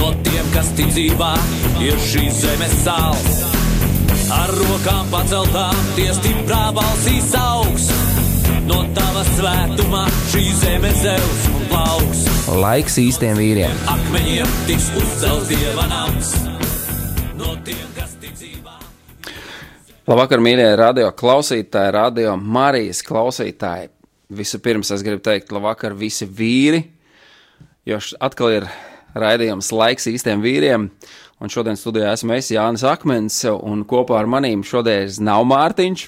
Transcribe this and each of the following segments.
no tiem, kas tic dzīvā, ir šīs zemes sāls. Ar rokām paceltām, tie stiprā balsīs augs. No tava svētumā šī zeme zeus un plauks. Laiks īstiem vīriem. Akmeņiem tiks uzcelts dieva nams. No tiem, kas tic dzīvā. Labvakar, mīļie radio klausītāji, radio Marijas klausītāji. Vispirms es gribu teikt, labvakar, visi vīri, jo atkal ir raidījums laiks īstiem vīriem. Un šodien studijā esmu es Jānis Akmens, un kopā ar manīm šodien nav Mārtiņš,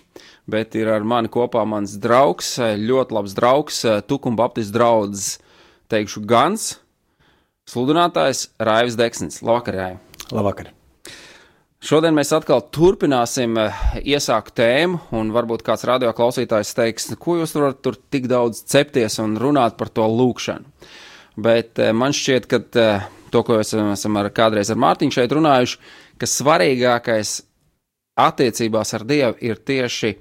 bet ir ar mani kopā mans draugs, ļoti labs draugs, Tukuma Baptistu draugs, teikšu, Gans, sludinātājs Raivis Deksnis. Labvakar, Jāi! Labvakar! Šodien mēs atkal turpināsim iesākt tēmu, un varbūt kāds radioklausītājs teiks, ko jūs varat tur tik daudz cepties un runāt par to lūkšanu bet eh, man šķiet, ka eh, to, ko mēs esam ar, kādreiz ar Mārtiņu šeit runājuši, ka svarīgākais attiecībās ar Dievu ir tieši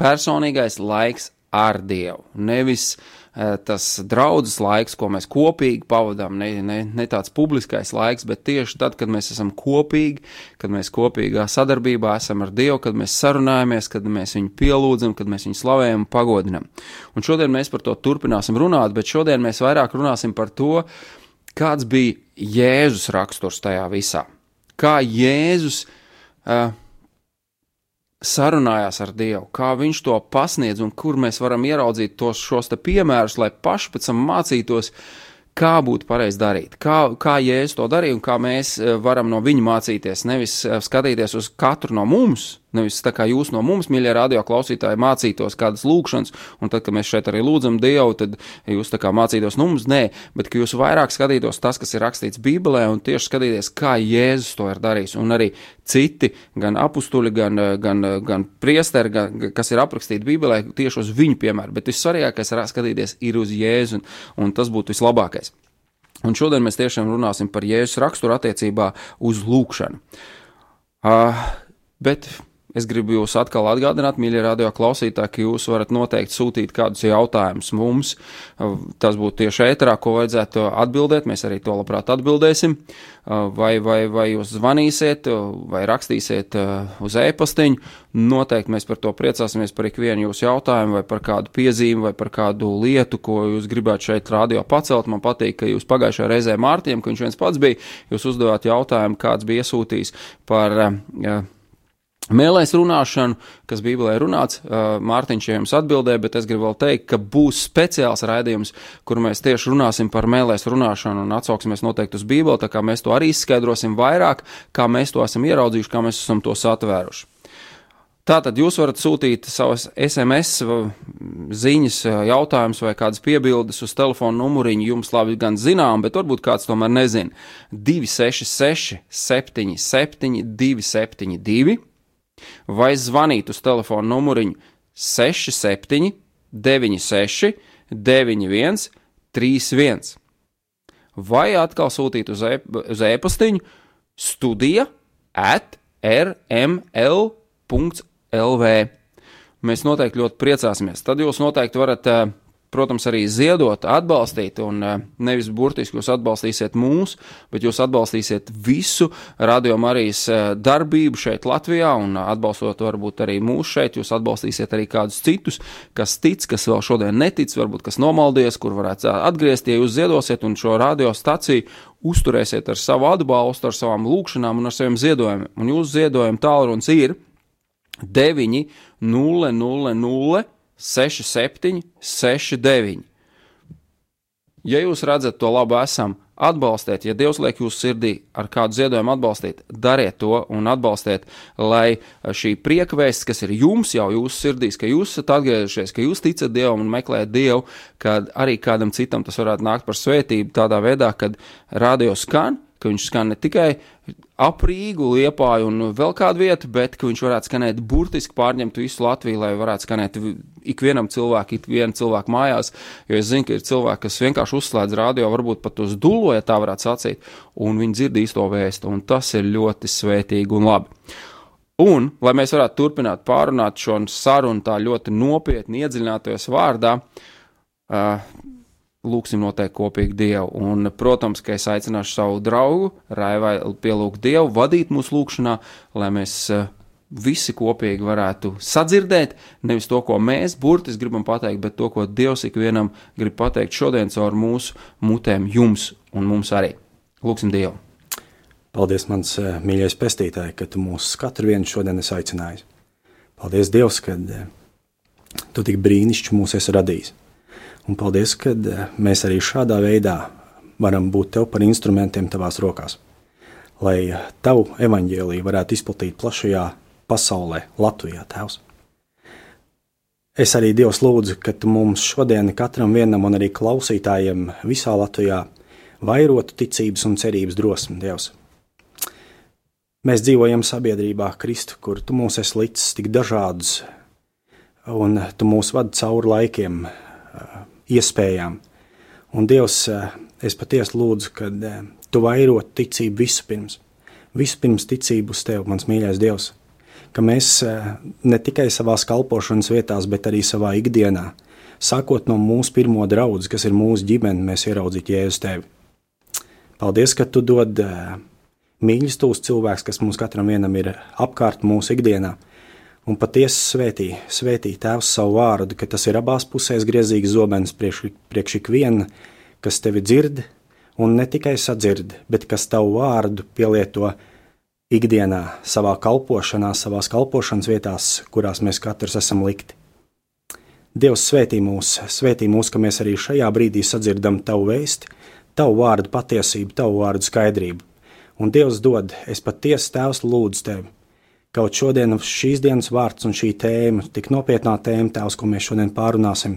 personīgais laiks ar Dievu. Nevis Eh, tas draudzes laiks, ko mēs kopīgi pavadām, ne, ne, ne tāds publiskais laiks, bet tieši tad, kad mēs esam kopīgi, kad mēs kopīgā sadarbībā esam ar Dievu, kad mēs sarunājamies, kad mēs viņu pielūdzam, kad mēs viņu slavējam un pagodinam. Un šodien mēs par to turpināsim runāt, bet šodien mēs vairāk runāsim par to, kāds bija Jēzus raksturs tajā visā. Kā Jēzus uh, sarunājās ar Dievu, kā viņš to pasniedz un kur mēs varam ieraudzīt tos šos piemērus, lai paši pēc tam mācītos, kā būtu pareizi darīt, kā, kā Jēzus to darīja un kā mēs eh, varam no viņa mācīties, nevis eh, skatīties uz katru no mums, Nevis tā kā jūs no mums, mīļie radio klausītāji, mācītos kādas lūkšanas, un tad, kad mēs šeit arī lūdzam Dievu, tad jūs tā kā mācītos no mums, nē, bet ka jūs vairāk skatītos tas, kas ir rakstīts Bībelē, un tieši skatīties, kā Jēzus to ir darījis, un arī citi, gan apstuļi, gan, gan, gan priesteri, gan, kas ir aprakstīti Bībelē, tieši uz viņu piemēru, bet vissvarīgākais ir skatīties ir uz Jēzu, un, un tas būtu vislabākais. Un šodien mēs tiešām runāsim par Jēzus raksturu attiecībā uz lūkšanu. Uh, bet Es gribu jūs atkal atgādināt, mīļie radio klausītāji, ka jūs varat noteikti sūtīt kādus jautājumus mums. Tas būtu tieši ēterā, ko vajadzētu atbildēt. Mēs arī to labprāt atbildēsim. Vai, vai, vai jūs zvanīsiet, vai rakstīsiet uz e-pastiņu. Noteikti mēs par to priecāsimies par ikvienu jūsu jautājumu, vai par kādu piezīmi, vai par kādu lietu, ko jūs gribētu šeit radio pacelt. Man patīk, ka jūs pagājušajā reizē Mārtiņam, ka viņš viens pats bija, jūs uzdevāt jautājumu, kāds bija iesūtījis par. Uh, Mēlēs runāšanu, kas Bībelē runāts, Mārtiņš jums atbildēja, bet es gribu vēl teikt, ka būs speciāls raidījums, kur mēs tieši runāsim par mēlēs runāšanu un atsauksimies noteikti uz Bībeli, tā kā mēs to arī izskaidrosim vairāk, kā mēs to esam ieraudzījuši, kā mēs esam to satvēruši. Tātad jūs varat sūtīt savas SMS ziņas, jautājumus vai kādas piebildes uz telefona numuriņu. Jums labi gan zinām, bet varbūt kāds tomēr nezina. 266, 77, 272 vai zvanīt uz telefona numuriņu 67, 96, 91, 31, vai atkal sūtīt uz, e e-pastiņu studija at rml.lv. Mēs noteikti ļoti priecāsimies. Tad jūs noteikti varat uh, protams, arī ziedot, atbalstīt, un eh, nevis burtiski jūs atbalstīsiet mūs, bet jūs atbalstīsiet visu Radio Marijas eh, darbību šeit Latvijā, un atbalstot varbūt arī mūs šeit, jūs atbalstīsiet arī kādus citus, kas tic, kas vēl šodien netic, varbūt kas nomaldies, kur varētu atgriezt, ja jūs ziedosiet un šo radiostaciju uzturēsiet ar savu atbalstu, ar savām lūkšanām un ar saviem ziedojumiem. Un jūsu ziedojuma tālrunis ir 9 0 0 0 67, 69. Ja jūs redzat to labu esam, atbalstiet, ja Dievs liek jūsu sirdī ar kādu ziedojumu atbalstīt, dariet to un atbalstiet, lai šī priekvēsts, kas ir jums jau jūsu sirdīs, ka jūs esat atgriezušies, ka jūs ticat Dievam un meklējat Dievu, kad arī kādam citam tas varētu nākt par svētību tādā veidā, kad radio skan, ka viņš skan ne tikai ap Rīgu, Liepāju un vēl kādu vietu, bet ka viņš varētu skanēt burtiski pārņemt visu Latviju, lai varētu skanēt ikvienam cilvēkam, ikvienam cilvēkam mājās. Jo es zinu, ka ir cilvēki, kas vienkārši uzslēdz radio, varbūt pat uz dulu, ja tā varētu sacīt, un viņi dzird īsto vēstu, un tas ir ļoti svētīgi un labi. Un, lai mēs varētu turpināt pārunāt šo sarunu tā ļoti nopietni iedziļināties vārdā, uh, lūksim noteikti kopīgi Dievu. Un, protams, ka es aicināšu savu draugu Raivai pielūgt Dievu, vadīt mūsu lūgšanā, lai mēs uh, visi kopīgi varētu sadzirdēt nevis to, ko mēs burtiski gribam pateikt, bet to, ko Dievs ikvienam grib pateikt šodien caur mūsu mutēm, jums un mums arī. Lūksim Dievu! Paldies, mans uh, mīļais pestītāj, ka tu mūs katru vienu šodien esi aicinājis. Paldies, Dievs, ka uh, tu tik brīnišķīgi mūs esi radījis. Un paldies, ka eh, mēs arī šādā veidā varam būt tev par instrumentiem tavās rokās. Lai tavu evaņģēlīju varētu izplatīt plašajā pasaulē, Latvijā, Tēvs. Es arī Dievs lūdzu, ka tu mums šodien, katram vienam un arī klausītājiem visā Latvijā, vairotu ticības un cerības drosmi, Dievs. Mēs dzīvojam sabiedrībā, Kristu, kur tu mūs esi licis tik dažādus, un tu mūs vadi cauri laikiem, iespējām. Un Dievs, eh, es patiesi lūdzu, ka eh, tu vairot ticību vispirms, vispirms ticību uz tevi, mans mīļais Dievs, ka mēs eh, ne tikai savā kalpošanas vietās, bet arī savā ikdienā, sākot no mūsu pirmo draugu, kas ir mūsu ģimene, mēs ieraudzītu Jēzus tevi. Paldies, ka tu dod mīļus tūs cilvēks, kas mums katram vienam ir apkārt mūsu ikdienā un patiesi svētī, svētī Tēvs savu vārdu, ka tas ir abās pusēs griezīgs zobens priekš, priekš ikviena, kas tevi dzird, un ne tikai sadzird, bet kas tavu vārdu pielieto ikdienā, savā kalpošanā, savās kalpošanas vietās, kurās mēs katrs esam likti. Dievs svētī mūs, svētī mūs, ka mēs arī šajā brīdī sadzirdam tavu vēstu, tavu vārdu patiesību, tavu vārdu skaidrību. Un Dievs dod, es patiesi Tēvs lūdzu tevi, Kaut šodien šīs dienas vārds un šī tēma, tik nopietnā tēma, tēvs, ko mēs šodien pārunāsim,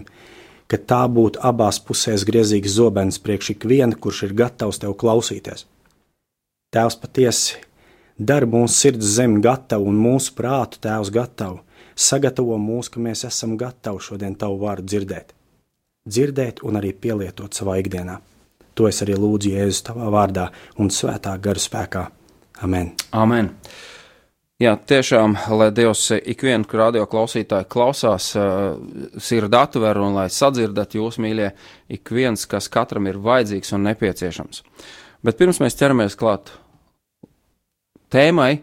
ka tā būtu abās pusēs griezīgs zobens priekš ikviena, kurš ir gatavs tev klausīties. Tēvs patiesi dara mūsu sirds zemi gatavu un mūsu prātu tēvs gatavu, sagatavo mūs, ka mēs esam gatavi šodien tavu vārdu dzirdēt. Dzirdēt un arī pielietot savā ikdienā. To es arī lūdzu Jēzus tavā vārdā un svētā gara spēkā. Amen. Amen. Jā, tiešām, lai Dievs ikvienu radio klausītāju klausās, uh, sirdi atver un lai sadzirdat jūs, mīļie, ik viens, kas katram ir vajadzīgs un nepieciešams. Bet pirms mēs ķeramies klāt tēmai,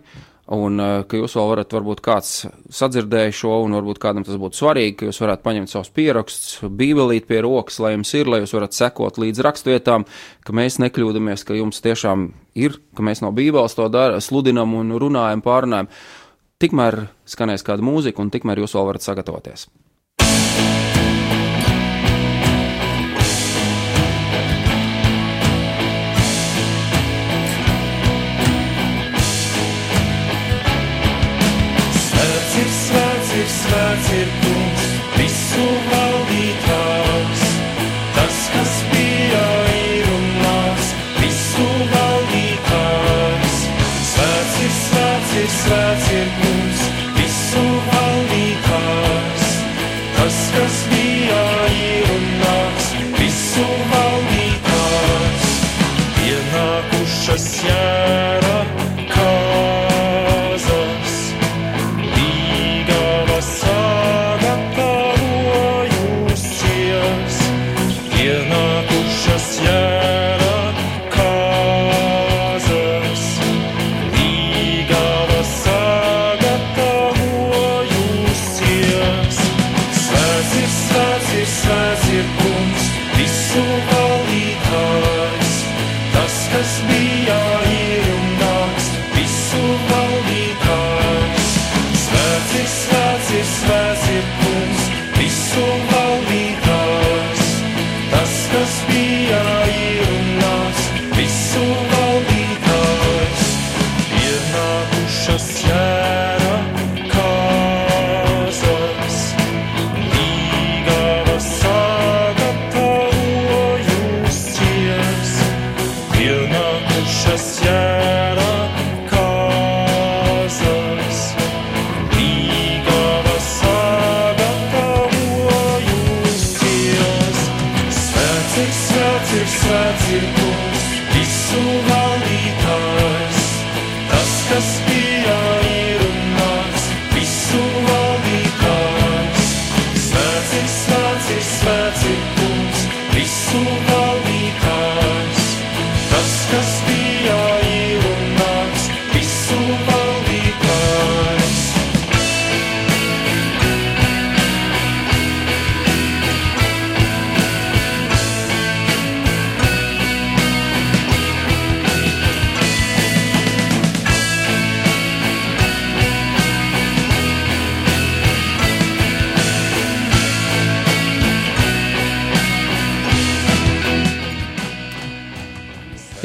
Un uh, ka jūs vēl varat, varbūt kāds sadzirdēja šo, un varbūt kādam tas būtu svarīgi, ka jūs varētu paņemt savus pierakstus, bībelīt pie rokas, lai jums ir, lai jūs varat sekot līdz rakstvietām, ka mēs nekļūdamies, ka jums tiešām ir, ka mēs no bībeles to dara, sludinam un runājam, pārunājam. Tikmēr skanēs kāda mūzika, un tikmēr jūs vēl varat sagatavoties. Just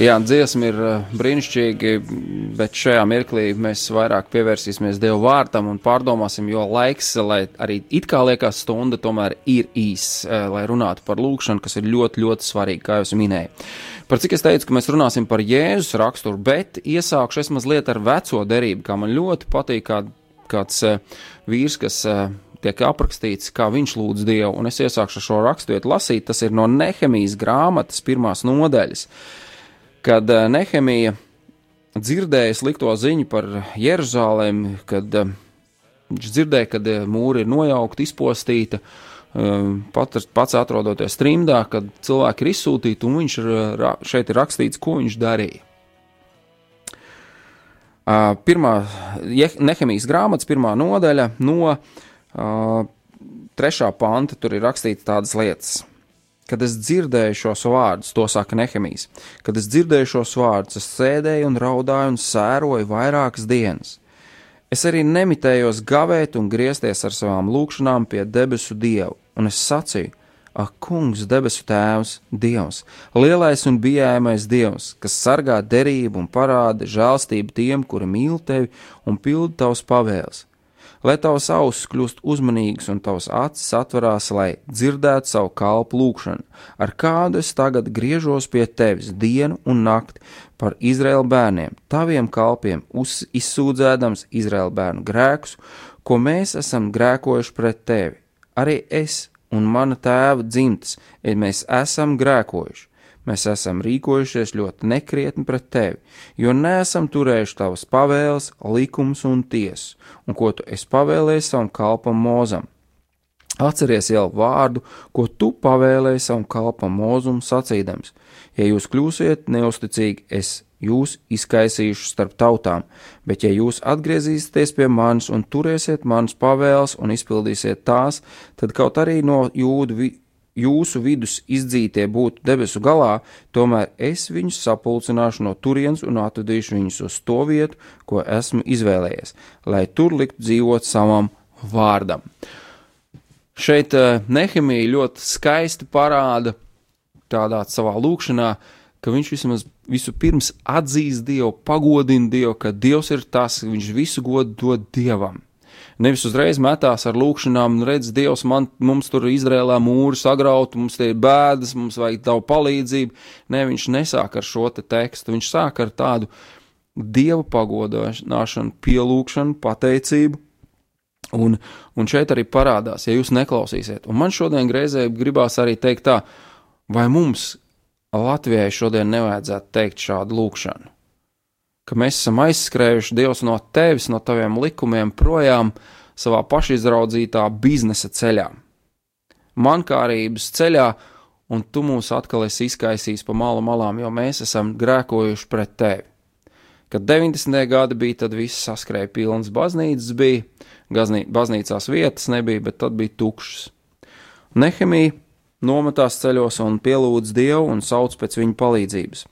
Jā, dziesma ir uh, brīnišķīga, bet šajā mirklī mēs vairāk pievērsīsimies Dieva vārtam un pārdomāsim, jo laiks, lai arī it kā liekas stunda, tomēr ir īs, uh, lai runātu par lūkšanu, kas ir ļoti, ļoti svarīgi, kā jau minēju. Par cik es teicu, ka mēs runāsim par Jēzus raksturu, bet iesākšu es mazliet ar veco derību, kā man ļoti patīk kā, kāds uh, vīrs, kas tiek aprakstīts, kā viņš lūdz Dievu, un es iesākšu šo raksturu lasīt, tas ir no Nehemijas grāmatas pirmās nodaļas kad uh, Nehemija dzirdēja slikto ziņu par Jeruzalem, kad uh, viņš dzirdēja, ka uh, mūri ir nojaukti, izpostīta, uh, pat, pats atrodoties trimdā, kad cilvēki ir izsūtīti, un viņš ir, šeit ir rakstīts, ko viņš darīja. Pirmā Nehemijas grāmatas, pirmā nodaļa no uh, trešā panta, tur ir rakstīts tādas lietas. Kad es dzirdēju šos vārdus, to saka Nehemijs, kad es dzirdēju šos vārdus, es sēdēju un raudāju un sēroju vairākas dienas. Es arī nemitējos gavēt un griezties ar savām lūgšanām pie debesu dievu, un es sacīju: Ak, kungs, debesu tēvs, dievs, lielais un bijājamais dievs, kas sargā derību un parāda žēlstību tiem, kuri mīl tevi un pilda tavus pavēles lai tavs auss kļūst uzmanīgs un tavs acis atverās, lai dzirdētu savu kalpu lūgšanu, ar kādu es tagad griežos pie tevis dienu un nakti par Izraēlu bērniem, taviem kalpiem, uz, izsūdzēdams Izraēlu bērnu grēkus, ko mēs esam grēkojuši pret tevi. Arī es un mana tēva dzimtas, ja mēs esam grēkojuši. Mēs esam rīkojušies ļoti nekrietni pret tevi, jo neesam turējuši tavas pavēles, likums un tiesas, un ko tu esi pavēlējis savam kalpam mūzam. Atceries jau vārdu, ko tu pavēlēji savam kalpam mūzum sacīdams: Ja jūs kļūsiet neusticīgi, es jūs izkaisīšu starp tautām, bet ja jūs atgriezīsieties pie manis un turēsiet manas pavēles un izpildīsiet tās, tad kaut arī no jūdu jūsu vidus izdzītie būtu debesu galā, tomēr es viņus sapulcināšu no turienes un atvedīšu viņus uz to vietu, ko esmu izvēlējies, lai tur liktu dzīvot savam vārdam. Šeit uh, Nehemija ļoti skaisti parāda tādā savā lūkšanā, ka viņš vismaz visu pirms atzīst Dievu, pagodina Dievu, ka Dievs ir tas, viņš visu godu dod Dievam. Nevis uzreiz metās ar lūkšanām, redz, Dievs, man, mums tur Izrēlā mūri sagraut, mums tie ir bēdas, mums vajag tavu palīdzību. Nē, viņš nesāk ar šo te tekstu, viņš sāk ar tādu Dieva pagodināšanu, pielūgšanu, pateicību. Un, un šeit arī parādās, ja jūs neklausīsiet. Un man šodien reizē gribās arī teikt tā, vai mums Latvijai šodien nevajadzētu teikt šādu lūkšanu ka mēs esam aizskrējuši Dievs no tevis, no taviem likumiem projām savā pašizraudzītā biznesa ceļā, mankārības ceļā, un tu mūs atkal esi izkaisījis pa malu malām, jo mēs esam grēkojuši pret tevi. Kad 90. gadi bija, tad viss saskrēja pilns baznīcas, bija, gaznī, baznīcās vietas nebija, bet tad bija tukšas. Nehemija nometās ceļos un pielūdz Dievu un sauc pēc viņa palīdzības.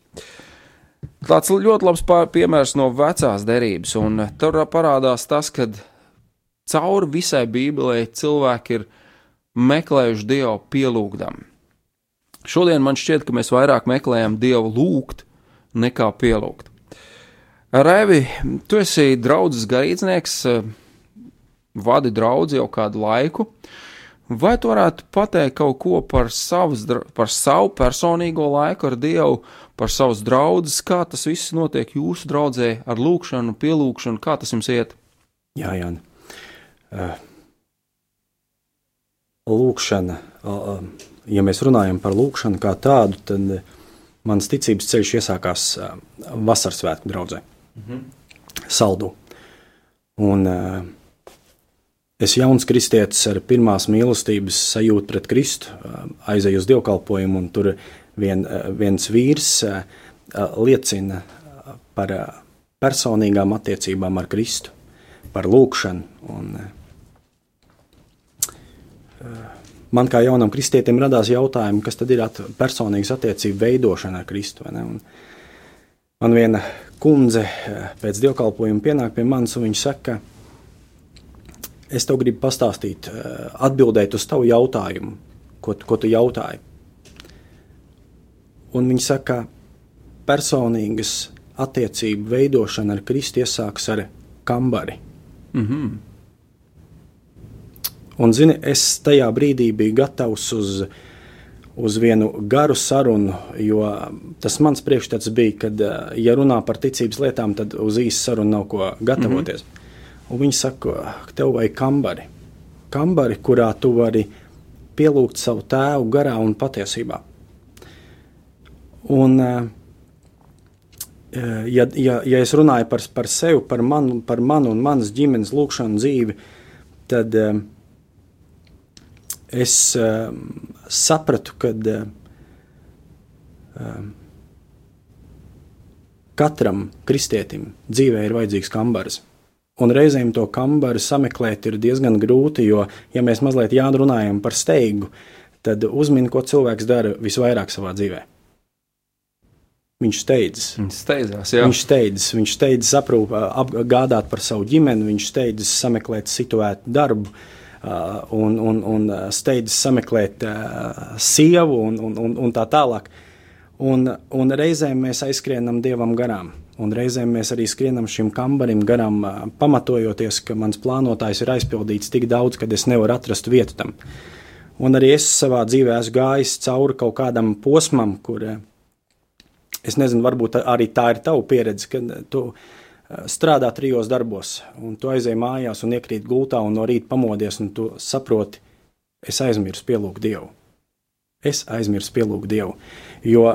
Tāds ļoti labs piemērs no vecās derības, un tur parādās tas, ka cauri visai Bībelē cilvēki ir meklējuši Dievu pielūgdam. Šodien man šķiet, ka mēs vairāk meklējam Dievu lūgt nekā pielūgt. Revi, tu esi draugs garīdznieks, vadi draugu jau kādu laiku. Vai tu varētu pateikt kaut ko par, savas, par savu personīgo laiku ar Dievu, par savus draugus, kā tas viss notiek jūsu draudzē ar lūkšanu, pielūgšanu, kā tas jums iet? Jā, Jāni. Uh, lūkšana, uh, ja mēs runājam par lūkšanu kā tādu, tad mans ticības ceļš iesākās uh, vasaras svētku draudzē, Saldu. Un uh, es jauns kristietis ar pirmās mīlestības sajūtu pret Kristu aizēju uz dievkalpojumu, un tur vien, uh, viens vīrs uh, uh, liecina par personīgām attiecībām ar Kristu, par lūkšanu. Un, man kā jaunam kristietim radās jautājumi, kas tad ir at personīgas attiecību veidošana ar Kristu. Man viena kundze eh, pēc dievkalpojuma pienāk pie manis un viņa saka, es tev gribu pastāstīt, eh, atbildēt uz tavu jautājumu, ko, ko tu jautāji. Un viņa saka, personīgas attiecību veidošana ar Kristu iesāks ar kambari. Un, zini, es tajā brīdī biju gatavs uz, uz vienu garu sarunu, jo tas mans priekšstats bija, ka, ja runā par ticības lietām, tad uz īsu sarunu nav ko gatavoties. Mm -hmm. Un viņi saka, ka tev vajag kambari. Kambari, kurā tu vari pielūgt savu tēvu garā un patiesībā. Un, eh, ja, ja, ja es runāju par, par sevi, par manu, par manu un manas ģimenes lūkšanu dzīvi, tad uh, es sapratu, ka katram kristietim dzīvē ir vajadzīgs kambars. Un reizēm to kambaru sameklēt ir diezgan grūti, jo, ja mēs mazliet jārunājam par steigu, tad uzmini, ko cilvēks dara visvairāk savā dzīvē. Viņš steidzas. Viņš steidzās, jā. Viņš steidzas, viņš steidzas aprūp, apgādāt par savu ģimeni, viņš steidzas sameklēt situētu darbu, un, un, un steidzas sameklēt sievu un, un, un, un tā tālāk. Un, un reizēm mēs aizskrienam dievam garām, un reizēm mēs arī skrienam šim kambarim garām, pamatojoties, ka mans plānotājs ir aizpildīts tik daudz, ka es nevaru atrast vietu tam. Un arī es savā dzīvē esmu gājis cauri kaut kādam posmam, kur ā, es nezinu, varbūt arī tā ir tava pieredze, kad tu ā, strādā trijos darbos, un tu aizej mājās un iekrīt gultā, un no rīta pamodies, un tu saproti, es aizmirsu pielūgt Dievu es aizmirsu pielūgt Dievu. Jo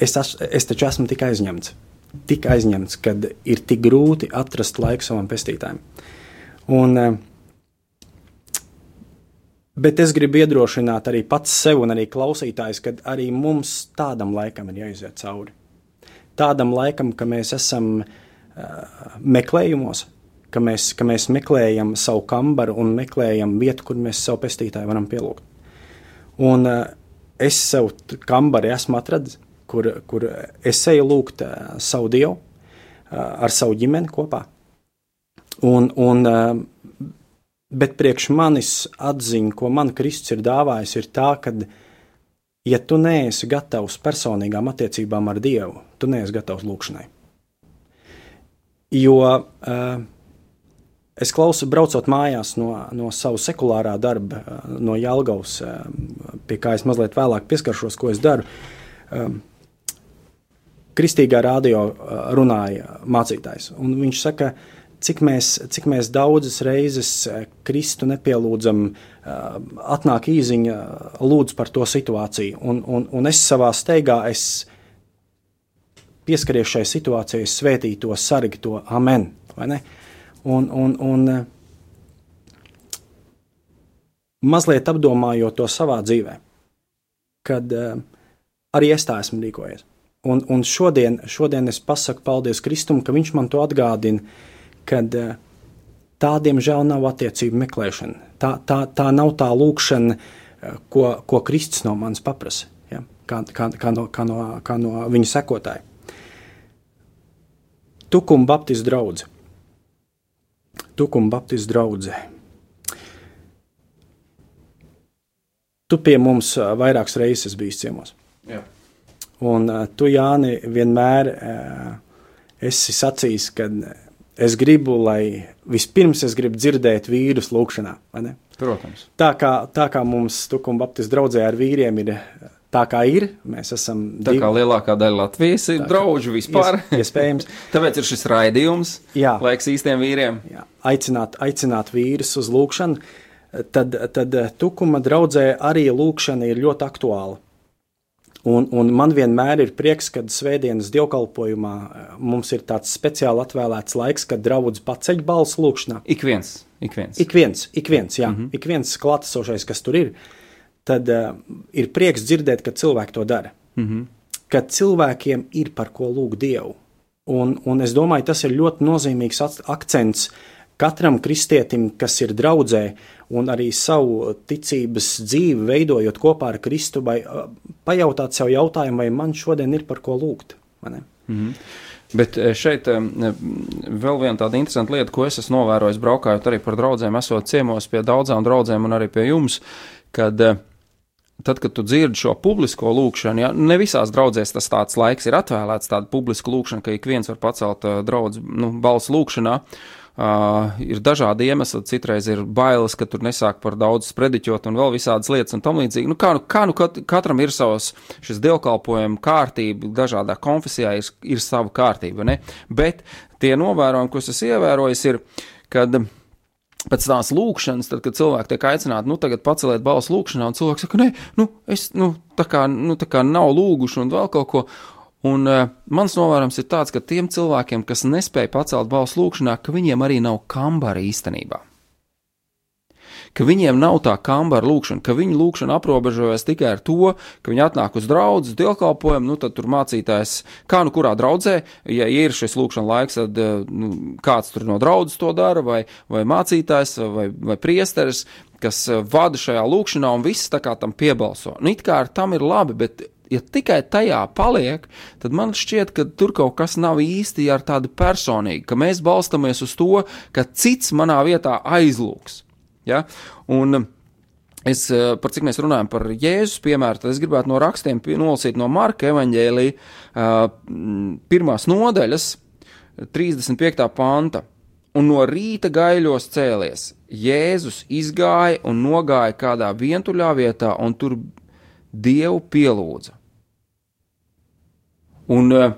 es, es taču esmu tik aizņemts, tik aizņemts, kad ir tik grūti atrast laiku savam pestītājam. Un, eh, bet es gribu iedrošināt arī pats sev un arī klausītājus, ka arī mums tādam laikam ir jāiziet cauri. Tādam laikam, ka mēs esam uh, meklējumos, ka mēs, ka mēs meklējam savu kambaru un meklējam vietu, kur mēs savu pestītāju varam pielūgt. Un uh, es sev kambari esmu atradis, kur, kur es eju lūgt uh, savu dievu uh, ar savu ģimeni kopā. Un, un, uh, bet priekš manis atziņa, ko man Kristus ir dāvājis, ir tā, ka, ja tu neesi gatavs personīgām attiecībām ar Dievu, tu neesi gatavs lūgšanai. Jo uh, Es klausu, braucot mājās no, no sava sekulārā darba, eh, no Jālgavas, eh, pie kā es mazliet vēlāk pieskaršos, ko es daru. Um, Kristīgā radio runāja mācītājs, un viņš saka, cik mēs, cik mēs daudzas reizes Kristu nepielūdzam, atnāk īziņa, lūdz par to situāciju, un, un, un es savā steigā es pieskaries šai situācijai, svētī to, sargi to, amen? Un, un, un mazliet apdomājot to savā dzīvē, kad arī es tā esmu rīkojies. Un, un šodien, šodien es pasaku paldies Kristum, ka viņš man to atgādina, kad uh, tā, diemžēl, nav attiecību meklēšana. Tā, tā, tā nav tā lūkšana, uh, ko, ko Kristus no manis paprasa, ja? kā, kā, kā, no, kā, no, kā no viņa sekotāja. Tukuma Baptistu draugs. Tukuma Baptistu draudzē. Tu pie mums ā, vairākas reizes biji ciemos. Jā. Un tu, Jāni, vienmēr esi sacījis, ka es gribu, lai vispirms es gribu dzirdēt vīrus lūkšanā. Protams. Tā kā, tā kā mums Tukuma Baptistu draudzē ar vīriem ir tā, kā ir, mēs esam Tā kā lielākā daļa Latvijas ir draugi vispār. Ies- iespējams. Tāpēc ir šis raidījums, Jā. laiks īstiem vīriem. Jā, aicināt, aicināt vīrus uz lūgšanu. tad, tad tukuma draudzē arī lūkšana ir ļoti aktuāla. Un, un man vienmēr ir prieks, kad svētdienas dievkalpojumā eh, mums ir tāds speciāli atvēlēts laiks, kad draudz paceļ balsu lūkšanā. Ik viens, ik viens. Ik viens, ik viens, jā, mm -hmm. ik viens klātesošais, kas tur ir, tad uh, ir prieks dzirdēt, ka cilvēki to dara. Mm -hmm. Ka cilvēkiem ir par ko lūgt Dievu. Un, un es domāju, tas ir ļoti nozīmīgs akcents katram kristietim, kas ir draudzē, un arī savu ticības dzīvi veidojot kopā ar Kristu, vai pajautāt sev jautājumu, vai man šodien ir par ko lūgt. Mm -hmm. Bet šeit vēl viena tāda interesanta lieta, ko es esmu novērojis, braukājot arī par draugiem, esot ciemos pie daudzām draudzēm un arī pie jums, kad tad, kad tu dzirdi šo publisko lūgšanu, ja ne visās draudzēs tas tāds laiks ir atvēlēts, tāda publiska lūgšana, ka ik viens var pacelt draudz, nu, balsu lūgšanā. Uh, Uh, ir dažādi iemesli, citreiz ir bailes, ka tur nesāk par daudz sprediķot un vēl visādas lietas un tam līdzīgi. Nu, kā, nu, kā nu kat, katram ir savs šis dievkalpojuma kārtība, dažādā konfesijā ir, ir sava kārtība, ne? Bet tie novērojumi, ko es esmu ievērojis, ir, kad pēc tās lūkšanas, tad, kad cilvēki tiek aicināti, nu, tagad paceliet balsu lūkšanā, un cilvēks saka, nē, nu, es, nu, tā kā, nu, tā kā nav lūguši un vēl kaut ko, Un uh, mans novērojums ir tāds, ka tiem cilvēkiem, kas nespēja pacelt balsu lūkšanā, ka viņiem arī nav kambara īstenībā. Ka viņiem nav tā kambara lūkšana, ka viņu lūkšana aprobežojas tikai ar to, ka viņi atnāk uz draugu, dievkalpojumu, nu tad tur mācītājs, kā nu kurā draudzē, ja ir šis lūkšana laiks, tad nu, kāds tur no draudzes to dara, vai, vai mācītājs, vai, vai priesteris, kas vada šajā lūkšanā, un viss tā kā tam piebalso. Nu, it kā ar tam ir labi, bet ja tikai tajā paliek, tad man šķiet, ka tur kaut kas nav īsti ar tādu personīgu, ka mēs balstamies uz to, ka cits manā vietā aizlūks. Ja? Un es, eh, par cik mēs runājam par Jēzus piemēru, tad es gribētu no rakstiem nolasīt no Marka evaņģēlī uh, pirmās nodaļas, 35. panta. Un no rīta gaiļos cēlies, Jēzus izgāja un nogāja kādā vientuļā vietā, un tur Dievu pielūdza. Un uh,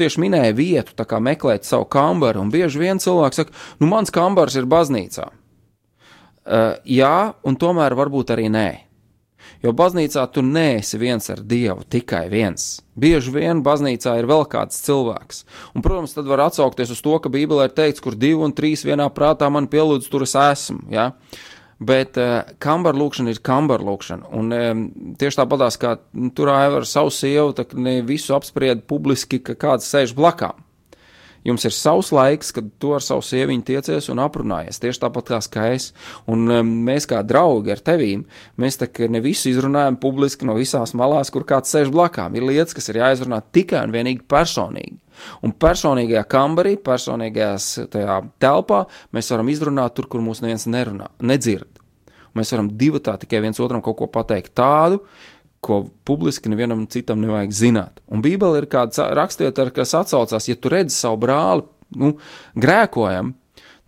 tieši minēja vietu, kā meklēt savu kambaru, un bieži vien cilvēks saka, nu, mans kambars ir baznīcā. Uh, jā, un tomēr varbūt arī nē. Jo baznīcā tu neesi viens ar Dievu, tikai viens. Bieži vien baznīcā ir vēl kāds cilvēks. Un, protams, tad var atsaukties uz to, ka Bībelē ir teikts, kur divi un trīs vienā prātā man pielūdz, tur es esmu. Ja? Uh, Bet uh, eh, kambara lūkšana ir kambara lūkšana. Un um, tieši tāpatās kā nu, tur ar savu sievu, tā ne visu apspried publiski, ka kāds sēž blakām. Jums ir savs laiks, kad tu ar savu sieviņu tiecies un aprunājies. Tieši tāpat kā es. Un um, mēs kā draugi ar tevīm, mēs tā kā ne visu izrunājam publiski no visās malās, kur kāds sēž blakām. Ir lietas, kas ir jāizrunā tikai un vienīgi personīgi. Un personīgajā kambarī, personīgajā telpā mēs varam izrunāt tur, kur mūs neviens nerunā, nedzird. Mēs varam divi tā tikai viens otram kaut ko pateikt tādu, ko publiski nevienam citam nevajag zināt. Un Bībele ir kāds rakstiet, kas atsaucās, ja tu redzi savu brāli, nu, grēkojam,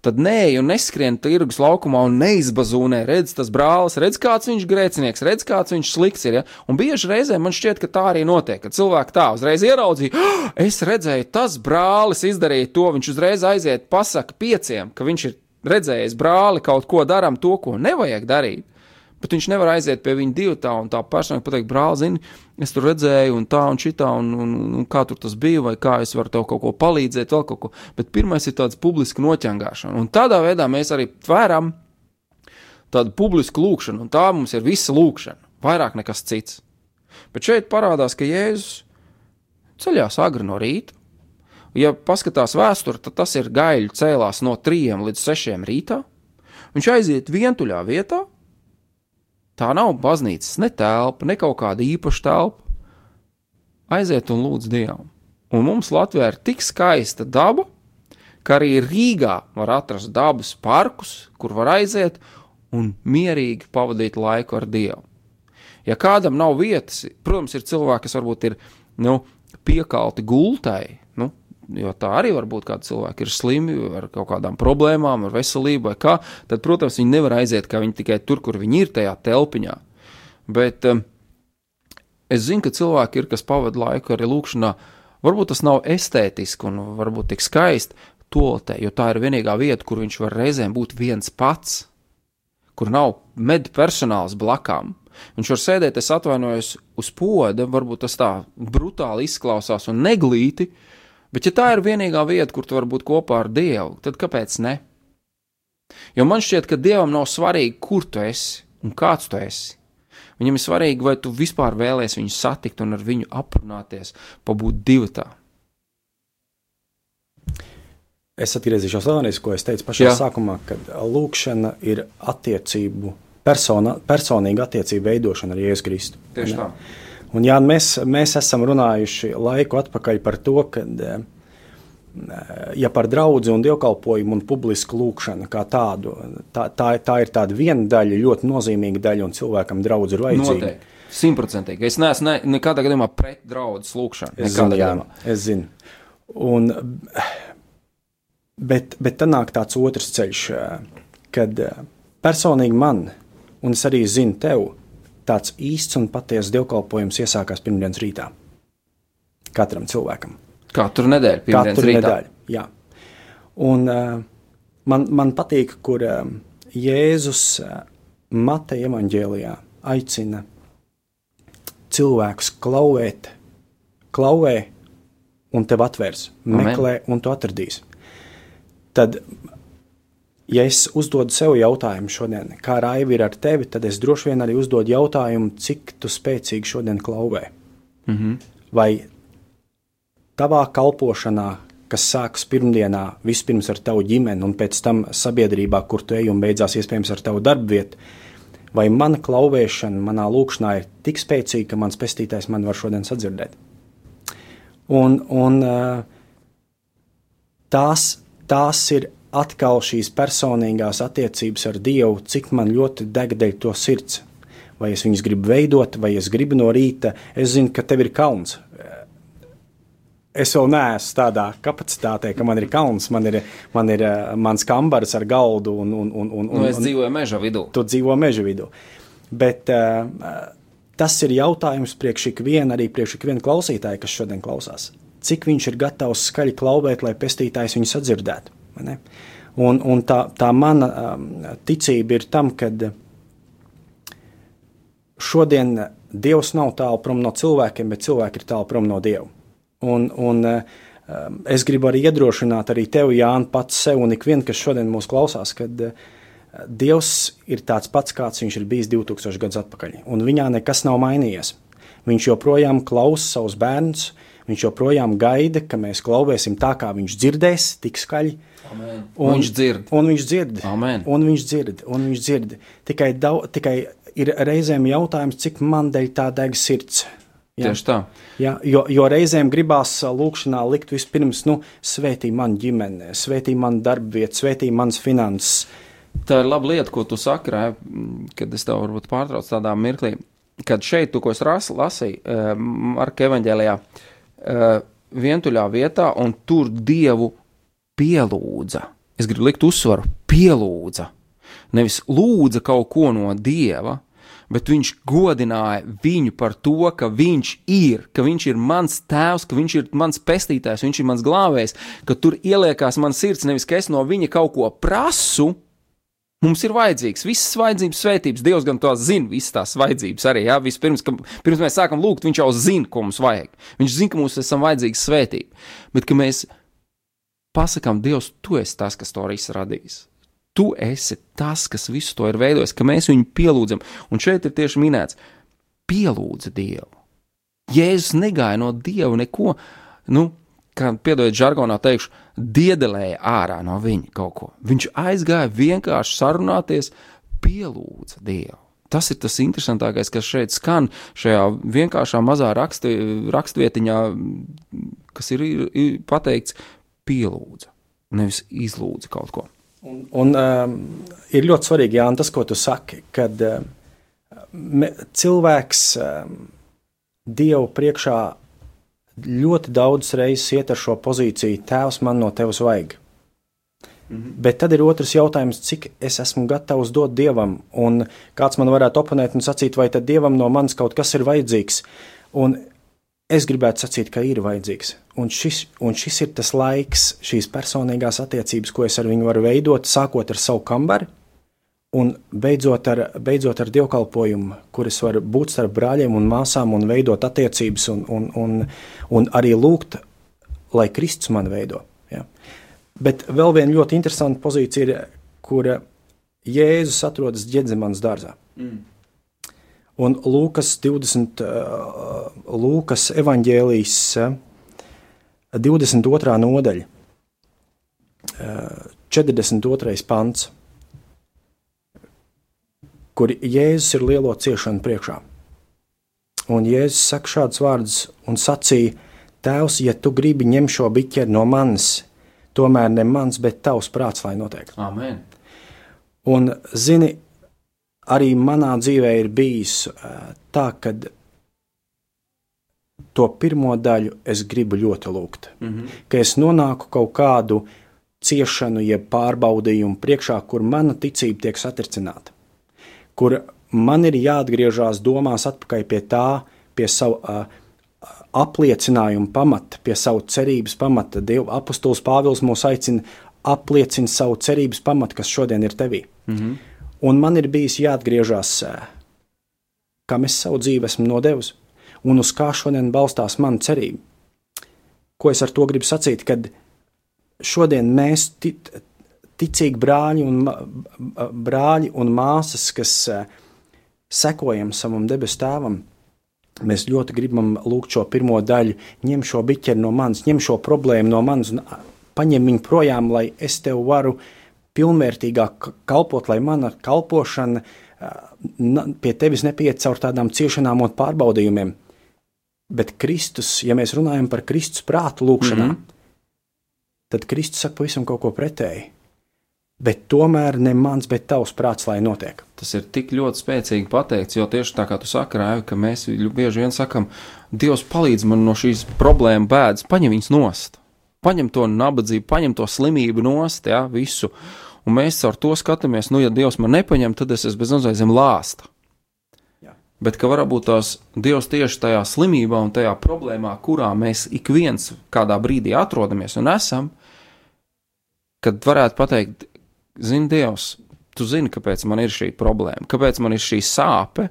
tad nē, un neskrien tirgus laukumā un neizbazūnē, redz tas brālis, redz kāds viņš grēcinieks, redz kāds viņš slikts ir. Ja? Un bieži reizē man šķiet, ka tā arī notiek, ka cilvēki tā uzreiz ieraudzīja, oh, es redzēju, tas brālis izdarīja to, viņš uzreiz aiziet, pasaka pieciem, ka viņš ir redzējis brāli kaut ko darām, to, ko nevajag darīt bet viņš nevar aiziet pie viņa divu tā un tā personīgi pateikt, brāl, zini, es tur redzēju, un tā un šitā, un, un, un kā tur tas bija, vai kā es varu tev kaut ko palīdzēt, vēl kaut ko. Bet pirmais ir tāds publiski noķengāšana, un tādā veidā mēs arī tvēram tādu publisku lūkšanu, un tā mums ir visa lūkšana, vairāk nekas cits. Bet šeit parādās, ka Jēzus ceļās agri no rīta. Ja paskatās vēsturē, tad tas ir gaļi cēlās no 3 līdz 6 rītā. Viņš aiziet vientuļā vietā, Tā nav baznīcas ne telpa, ne kaut kāda īpaša telpa. Aiziet un lūdz Dievu. Un mums Latvijā ir tik skaista daba, ka arī Rīgā var atrast dabas parkus, kur var aiziet un mierīgi pavadīt laiku ar Dievu. Ja kādam nav vietas, protams, ir cilvēki, kas varbūt ir nu, piekalti gultai, jo tā arī var būt, kādi cilvēki ir slimi ar kaut kādām problēmām, ar veselību vai kā, tad, protams, viņi nevar aiziet, kā viņi tikai tur, kur viņi ir tajā telpiņā. Bet um, es zinu, ka cilvēki ir, kas pavada laiku arī lūkšanā, varbūt tas nav estētiski un varbūt tik skaisti tolotē, jo tā ir vienīgā vieta, kur viņš var reizēm būt viens pats, kur nav medpersonāls blakām. Viņš var sēdēt, es atvainojos, uz poda, varbūt tas tā brutāli izklausās un neglīti, bet ja tā ir vienīgā vieta, kur tu vari būt kopā ar Dievu, tad kāpēc ne? Jo man šķiet, ka Dievam nav svarīgi, kur tu esi un kāds tu esi. Viņam ir svarīgi, vai tu vispār vēlēsies viņu satikt un ar viņu aprunāties, pabūt divatā. Es atgriezīšos vēlreiz, ko es teicu pašā Jā. sākumā, kad lūkšana ir attiecību, persona, personīga attiecība veidošana ar Jēzu Kristu. Tieši tā. Un jā, mēs, mēs esam runājuši laiku atpakaļ par to, ka, ja par draugu un dievkalpojumu un publisku lūkšanu kā tādu, tā, tā, tā ir tāda viena daļa, ļoti nozīmīga daļa, un cilvēkam draudz ir vajadzīga. Simtprocentīgi. Es neesmu ne, nekādā gadījumā pret draugu lūgšanu. Es zinu, jā, es zinu. Un, bet, bet tad nāk tāds otrs ceļš, kad personīgi man, un es arī zinu tev, tāds īsts un patiesa dievkalpojums iesākās pirmdienas rītā. Katram cilvēkam. Katru nedēļu, pirmdienas Katru rītā. nedēļu. Jā. Un uh, man, man patīk, kur uh, Jēzus uh, Mateja evaņģēlijā aicina cilvēkus klauvēt, klauvē, un tev atvērs, Amen. meklē, un tu atradīsi. Tad, ja es uzdodu sev jautājumu šodien, kā raivi ir ar tevi, tad es droši vien arī uzdodu jautājumu, cik tu spēcīgi šodien klauvē. Mm -hmm. Vai tavā kalpošanā, kas sākas pirmdienā, vispirms ar tavu ģimeni, un pēc tam sabiedrībā, kur tu ej, un beidzās iespējams ar tavu darbu vietu, vai mana klauvēšana, manā lūkšanā ir tik spēcīga, ka mans pestītājs man var šodien sadzirdēt. Un, un tās, tās ir atkal šīs personīgās attiecības ar Dievu, cik man ļoti deg dēļ to sirds. Vai es viņus gribu veidot, vai es gribu no rīta. Es zinu, ka tev ir kauns. Es vēl neesmu tādā kapacitātē, ka man ir kauns, man ir, man ir uh, mans kambars ar galdu un, un, un, un, Nu, es dzīvoju meža vidū. tu dzīvo meža vidū. Bet uh, tas ir jautājums priekš ikviena, arī priekš ikviena klausītāja, kas šodien klausās. Cik viņš ir gatavs skaļi klauvēt, lai pestītājs viņu sadzirdētu? Un, un tā, tā mana um, ticība ir tam, ka šodien Dievs nav tālu prom no cilvēkiem, bet cilvēki ir tālu prom no Dieva. Un, un um, es gribu arī iedrošināt arī tevi, Jānis, pats sev un ikvienu, kas šodien mūs klausās, kad uh, Dievs ir tāds pats, kāds viņš ir bijis 2000 gadus atpakaļ, un viņā nekas nav mainījies. Viņš joprojām klausa savus bērnus, viņš joprojām gaida, ka mēs klauvēsim tā, kā viņš dzirdēs, tik skaļi. Amen. Un viņš dzird. Un viņš dzird. Amen. Un viņš dzird. Un viņš dzird. Tikai, daudz, tikai ir reizēm jautājums, cik man dēļ tā deg sirds. Jā. Tieši tā. Ja, jo, jo reizēm gribās lūkšanā likt vispirms, nu, svētī man ģimene, svētī man darbvietu, svētī mans finanses. Tā ir laba lieta, ko tu saki, Rai, kad es tev varbūt pārtraucu tādā mirklī. Kad šeit, tu, ko es ras, lasīju, eh, Marka evaņģēlijā, eh, vientuļā vietā, un tur Dievu pielūdza. Es gribu likt uzsvaru, pielūdza. Nevis lūdza kaut ko no Dieva, bet viņš godināja viņu par to, ka viņš ir, ka viņš ir mans tēvs, ka viņš ir mans pestītājs, viņš ir mans glābējs, ka tur ieliekās mans sirds, nevis ka es no viņa kaut ko prasu. Mums ir vajadzīgs visas vajadzības, svētības. Dievs gan to zina, visas tās vajadzības arī. Ja? Vispirms, ka, pirms mēs sākam lūgt, viņš jau zina, ko mums vajag. Viņš zina, ka mums esam vajadzīga svētība. Bet, ka mēs pasakām, Dievs, tu esi tas, kas to ir izradījis. Tu esi tas, kas visu to ir veidojis, ka mēs viņu pielūdzam. Un šeit ir tieši minēts, pielūdza Dievu. Jēzus negāja no Dieva neko, nu, kā piedodiet, žargonā teikšu, diedelēja ārā no viņa kaut ko. Viņš aizgāja vienkārši sarunāties, pielūdza Dievu. Tas ir tas interesantākais, kas šeit skan šajā vienkāršā mazā raksti, rakstvietiņā, kas ir, ir, ir pateikts, pielūdza, nevis izlūdza kaut ko. Un, un um, ir ļoti svarīgi, Jānis, tas, ko tu saki, kad um, me, cilvēks um, Dievu priekšā ļoti daudz reizes iet ar šo pozīciju, Tēvs man no tevis vajag. Mhm. Bet tad ir otrs jautājums, cik es esmu gatavs dot dievam, un kāds man varētu oponēt un sacīt, vai tad dievam no manis kaut kas ir vajadzīgs. Un es gribētu sacīt, ka ir vajadzīgs. Un šis, un šis ir tas laiks, šīs personīgās attiecības, ko es ar viņu varu veidot, sākot ar savu kambari un beidzot ar, beidzot ar dievkalpojumu, kur es varu būt starp brāļiem un māsām un veidot attiecības un, un, un, un arī lūgt, lai Kristus man veido. Ja. Bet vēl viena ļoti interesanta pozīcija ir, kur Jēzus atrodas Ģedzemanas dārzā. Mm. Un Lūkas 20, uh, Lūkas evaņģēlijas uh, 22. nodaļa, uh, 42. pants kur Jēzus ir lielo ciešanu priekšā. Un Jēzus saka šādus vārdus un sacīja: Tēvs, ja tu gribi ņemt šo biķeri no manis, tomēr ne mans, bet tavs prāts, lai notiek. Amen. Un, zini, arī manā dzīvē ir bijis tā, ka to pirmo daļu es gribu ļoti lūgt. Mm -hmm. Ka es nonāku kaut kādu ciešanu, jeb pārbaudījumu priekšā, kur mana ticība tiek satricināta kur man ir jāatgriežas domās atpakaļ pie tā, pie savu uh, apliecinājumu pamata, pie savu cerības pamata. Dieva apustulis Pāvils mūs aicina apliecināt savu cerības pamatu, kas šodien ir tevī. Mm -hmm. Un man ir bijis jāatgriežas, uh, kam es savu dzīvi esmu nodevis, un uz kā šodien balstās mana cerība. Ko es ar to gribu sacīt? Kad šodien mēs ticīgi brāļi un, brāļi un māsas, kas eh, sekojam savam debesu tēvam. Mēs ļoti gribam lūgt šo pirmo daļu, ņem šo biķeri no manis, ņem šo problēmu no manis un paņem viņu projām, lai es tev varu pilnvērtīgāk kalpot, lai mana kalpošana pie tevis nepieiet caur tādām ciešanām un pārbaudījumiem. Bet Kristus, ja mēs runājam par Kristus prātu lūgšanā, mm -hmm. tad Kristus saka pavisam kaut ko pretēju bet tomēr ne mans, bet tavs prāts, lai notiek. Tas ir tik ļoti spēcīgi pateikts, jo tieši tā kā tu saki, Raivi, ka mēs bieži vien sakam, Dievs palīdz man no šīs problēmas bēdas, paņem viņas nost, paņem to nabadzību, paņem to slimību nost, jā, visu. Un mēs ar to skatāmies, nu, ja Dievs man nepaņem, tad es esmu bez mazliet zem lāsta. Jā. Bet ka varbūt tās Dievs tieši tajā slimībā un tajā problēmā, kurā mēs ik viens kādā brīdī atrodamies un esam, kad varētu pateikt, zini, Dievs, tu zini, kāpēc man ir šī problēma, kāpēc man ir šī sāpe,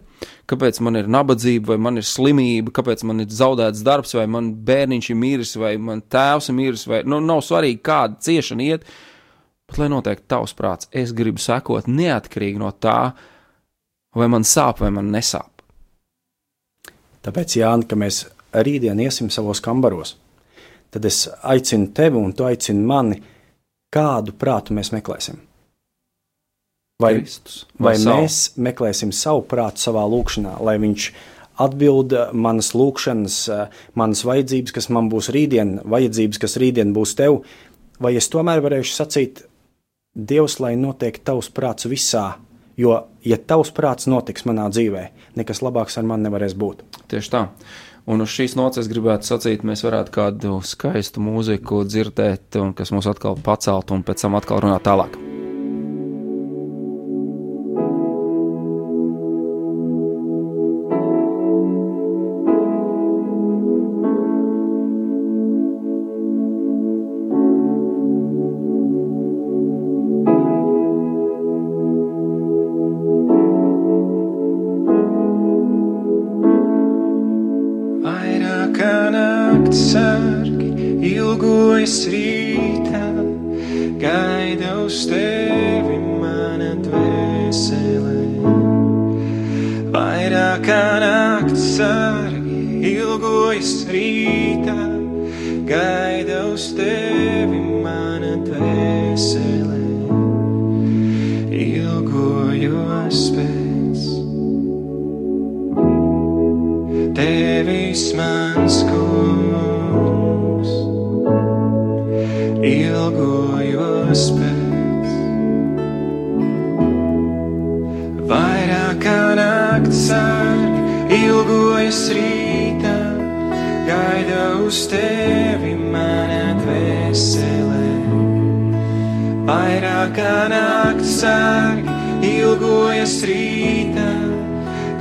kāpēc man ir nabadzība, vai man ir slimība, kāpēc man ir zaudēts darbs, vai man bērniņš ir miris, vai man tēvs ir miris, vai nu, nav svarīgi, kāda ciešana iet. Bet, lai notiek tavs prāts, es gribu sekot neatkarīgi no tā, vai man sāp vai man nesāp. Tāpēc, Jānis, ka mēs rītdien iesim savos kambaros, tad es aicinu tevi un tu aicini mani, kādu prātu mēs meklēsim. Vai, Kristus, vai, vai savu. mēs meklēsim savu prātu savā lūkšanā, lai viņš atbild manas lūkšanas, manas vajadzības, kas man būs rītdien, vajadzības, kas rītdien būs tev, vai es tomēr varēšu sacīt, Dievs, lai notiek tavs prāts visā, jo, ja tavs prāts notiks manā dzīvē, nekas labāks ar mani nevarēs būt. Tieši tā. Un uz šīs nots es gribētu sacīt, mēs varētu kādu skaistu mūziku dzirdēt, kas mūs atkal pacelt, un pēc tam atkal runāt tālāk. Vairākā naktas sārgi ilgojas rītā, gaida uz tevi mana dvēselē. Vairākā naktas sārgi ilgojas rītā,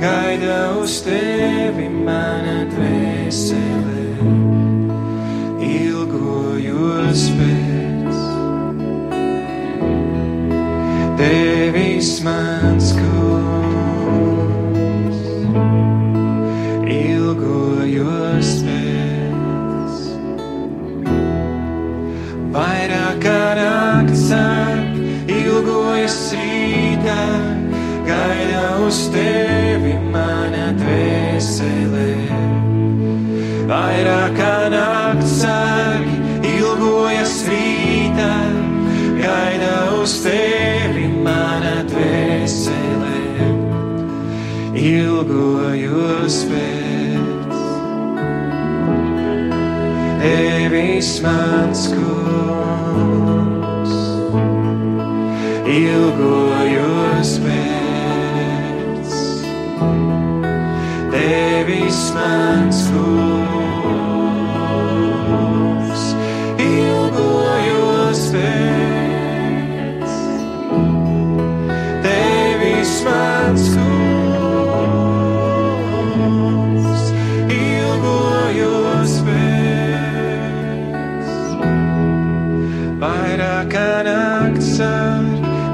gaida uz tevi mana dvēselē. Ilgojos pēc. baby's Sman's cool. Tevis mans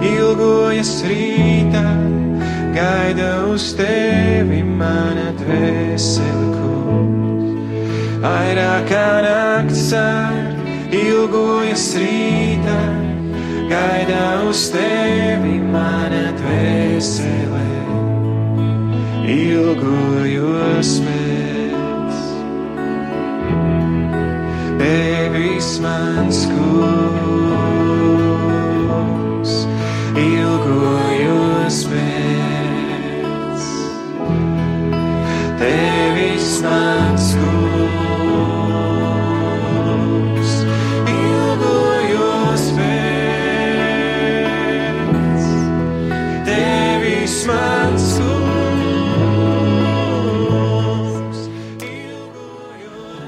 ilgojas rītā, gaida uz tevi mana dvēsele kungs. Vairāk kā nakts ar ilgojas rītā, gaida uz tevi mana dvēsele, ilgojos pēc. Tevis mans kungs, ilgojos pēc. Tevis mans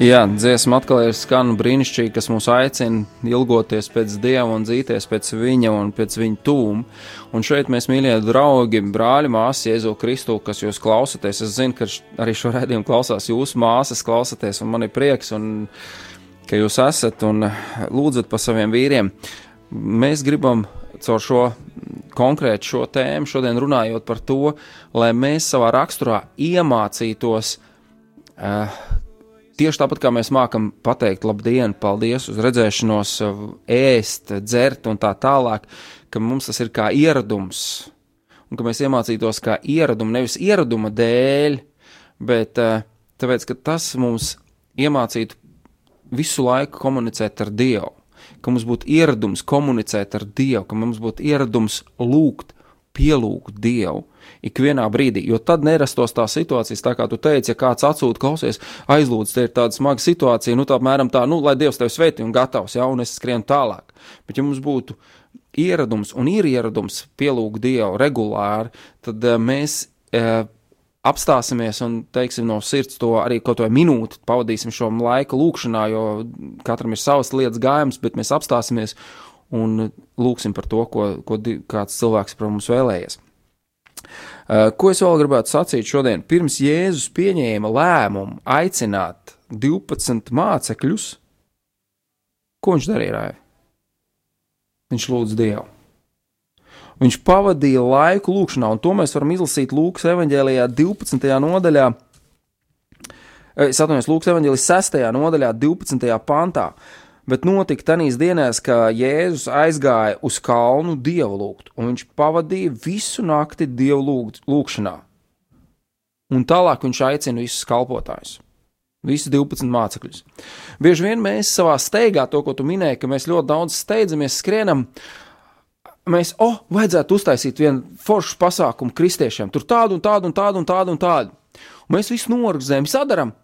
Jā, dziesma atkal ir skan brīnišķīgi, kas mūs aicina ilgoties pēc Dieva un dzīties pēc Viņa un pēc Viņa tūm. Un šeit mēs, mīļie draugi, brāļi, māsas, Jēzu Kristu, kas jūs klausāties. Es zinu, ka arī šo redzējumu klausās jūsu māsas, klausāties, un man ir prieks, un, ka jūs esat un lūdzat par saviem vīriem. Mēs gribam caur šo konkrētu šo tēmu šodien runājot par to, lai mēs savā raksturā iemācītos uh, Tieši tāpat kā mēs mākam pateikt, labdien, paldies, uz redzēšanos, ēst, dzert un tā tālāk, ka mums tas ir kā ieradums. Un ka mēs iemācītos kā ieradumu, nevis ieraduma dēļ, bet eh, tāpēc, ka tas mums iemācītu visu laiku komunicēt ar Dievu. Ka mums būtu ieradums komunicēt ar Dievu, ka mums būtu ieradums lūgt, pielūgt Dievu ikvienā brīdī. Jo tad nerastos tā situācijas, tā kā tu teici, ja kāds atsūta, klausies, aizlūdz, te ir tāda smaga situācija, nu tā apmēram tā, nu, lai Dievs tevi sveitī un gatavs, ja, un es skrienu tālāk. Bet ja mums būtu ieradums un ir ieradums pielūgt Dievu regulāri, tad uh, mēs uh, apstāsimies un teiksim no sirds to arī kaut vai minūti pavadīsim šo laiku lūkšanā, jo katram ir savas lietas gājums, bet mēs apstāsimies un lūksim par to, ko, ko kāds cilvēks par mums vēlējies. Uh, Ko es vēl gribētu sacīt šodien? Pirms Jēzus pieņēma lēmumu aicināt 12 mācekļus, ko viņš darīja? Viņš lūdza Dievu. Viņš pavadīja laiku lūkšanā, un to mēs varam izlasīt Lūkas evanģēlijā 12. nodaļā. Es atvainojos, Lūkas evanģēlijas 6. nodaļā, 12. pantā. Bet notika tanīs dienās, ka Jēzus aizgāja uz kalnu dievu lūgt, un viņš pavadīja visu nakti dievu lūgt, lūgšanā. Un tālāk viņš aicina visus kalpotājus, visus 12 mācekļus. Bieži vien mēs savā steigā, to, ko tu minēji, ka mēs ļoti daudz steidzamies, skrienam, mēs, oh, vajadzētu uztaisīt vienu foršu pasākumu kristiešiem, tur tādu un tādu un tādu un tādu un tādu. Un mēs visu norganizējam, sadaram.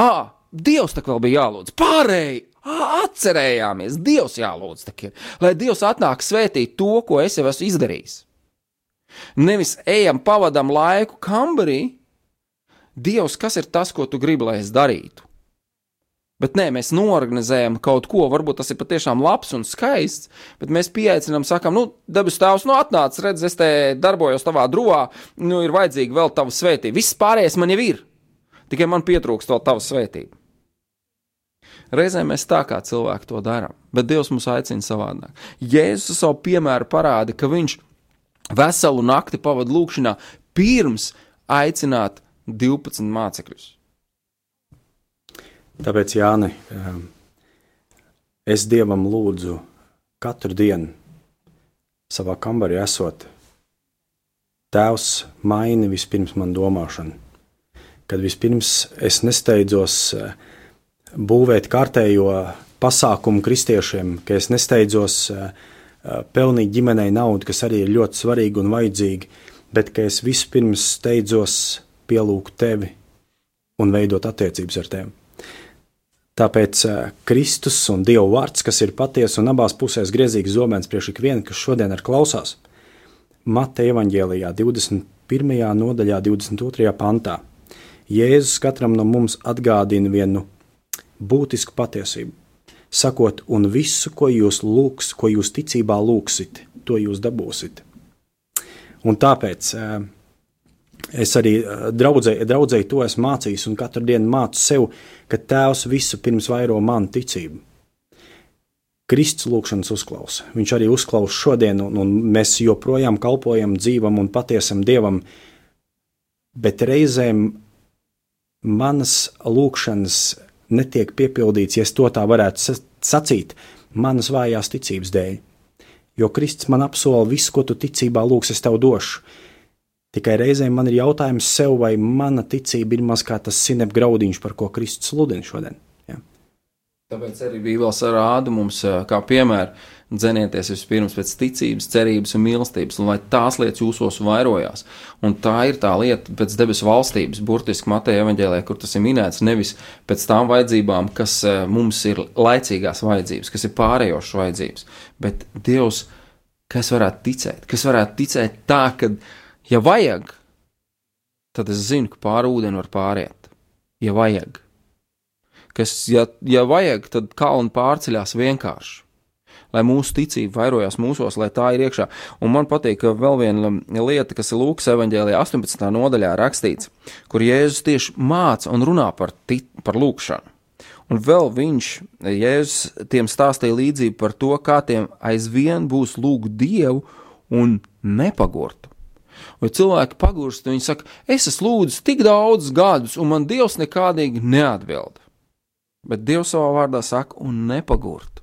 Ah, Dievs tā vēl bija jālūdz. Pārējie ā, atcerējāmies, Dievs jālūdz. ir, Lai Dievs atnāk svētīt to, ko es jau esmu izdarījis. Nevis ejam, pavadām laiku kambarī. Dievs, kas ir tas, ko tu gribi, lai es darītu? Bet nē, mēs norganizējam kaut ko, varbūt tas ir patiešām labs un skaists, bet mēs pieaicinām, sakām, nu, debes tēvs, nu, atnāc, redz, es te darbojos tavā drūvā, nu, ir vajadzīga vēl tava svētība. Viss pārējais man jau ir, tikai man pietrūkst vēl tava svētība. Reizēm mēs tā kā cilvēki to darām, bet Dievs mūs aicina savādāk. Jēzus savu piemēru parāda, ka viņš veselu nakti pavadīja lūkšanā pirms aicināt 12 mācekļus. Tāpēc, Jāni, um, es Dievam lūdzu katru dienu savā kambarī esot. Tēvs maini vispirms man domāšanu, kad vispirms es nesteidzos eh, būvēt kārtējo pasākumu kristiešiem, ka es nesteidzos eh, pelnīt ģimenei naudu, kas arī ir ļoti svarīgi un vajadzīgi, bet ka es vispirms steidzos pielūgt tevi un veidot attiecības ar tevi. Tāpēc eh, Kristus un Dieva vārds, kas ir patiesa un abās pusēs griezīgs zobens priekš ikvienu, kas šodien ir klausās, Mateja evaņģēlijā 21. nodaļā 22. pantā. Jēzus katram no mums atgādina vienu būtisku patiesību. Sakot, un visu, ko jūs lūgs, ko jūs ticībā lūgsit, to jūs dabūsit. Un tāpēc eh, es arī eh, draudzēji, draudzēji to esmu mācījis, un katru dienu mācu sev, ka Tēvs visu pirms vairo manu ticību. Kristus lūgšanas uzklausa. Viņš arī uzklausa šodien, un, un mēs joprojām kalpojam dzīvam un patiesam Dievam, bet reizēm manas lūgšanas netiek piepildīts, ja to tā varētu sa- sacīt, manas vājās ticības dēļ. Jo Kristus man apsola visu, ko tu ticībā lūgs, es tev došu. Tikai reizēm man ir jautājums sev, vai mana ticība ir maz kā tas sinep graudiņš, par ko Kristus sludina šodien. Tāpēc arī Bībeles rāda mums, kā piemēru, dzenieties vispirms pēc ticības, cerības un mīlestības, un lai tās lietas jūsos vairojās. Un tā ir tā lieta pēc debesu valstības, burtiski Mateja evaņģēlē, kur tas ir minēts, nevis pēc tām vajadzībām, kas mums ir laicīgās vajadzības, kas ir pārējošas vajadzības, bet Dievs, kas varētu ticēt, kas varētu ticēt tā, ka, ja vajag, tad es zinu, ka pāri ūdeni var pāriet, ja vajag kas, ja, ja vajag, tad kalni pārceļās vienkārši. Lai mūsu ticība vairojās mūsos, lai tā ir iekšā. Un man patīk, vēl viena lieta, kas ir Lūkas evanģēlijā 18. nodaļā rakstīts, kur Jēzus tieši māca un runā par, tit, par lūkšanu. Un vēl viņš, Jēzus, tiem stāstīja līdzību par to, kā tiem aizvien būs lūgt Dievu un nepagurtu. Vai cilvēki pagurst, viņi saka, es esmu lūdzis tik daudz gadus, un man Dievs nekādīgi neatbild. Bet Dievs savā vārdā saka, un nepagurt.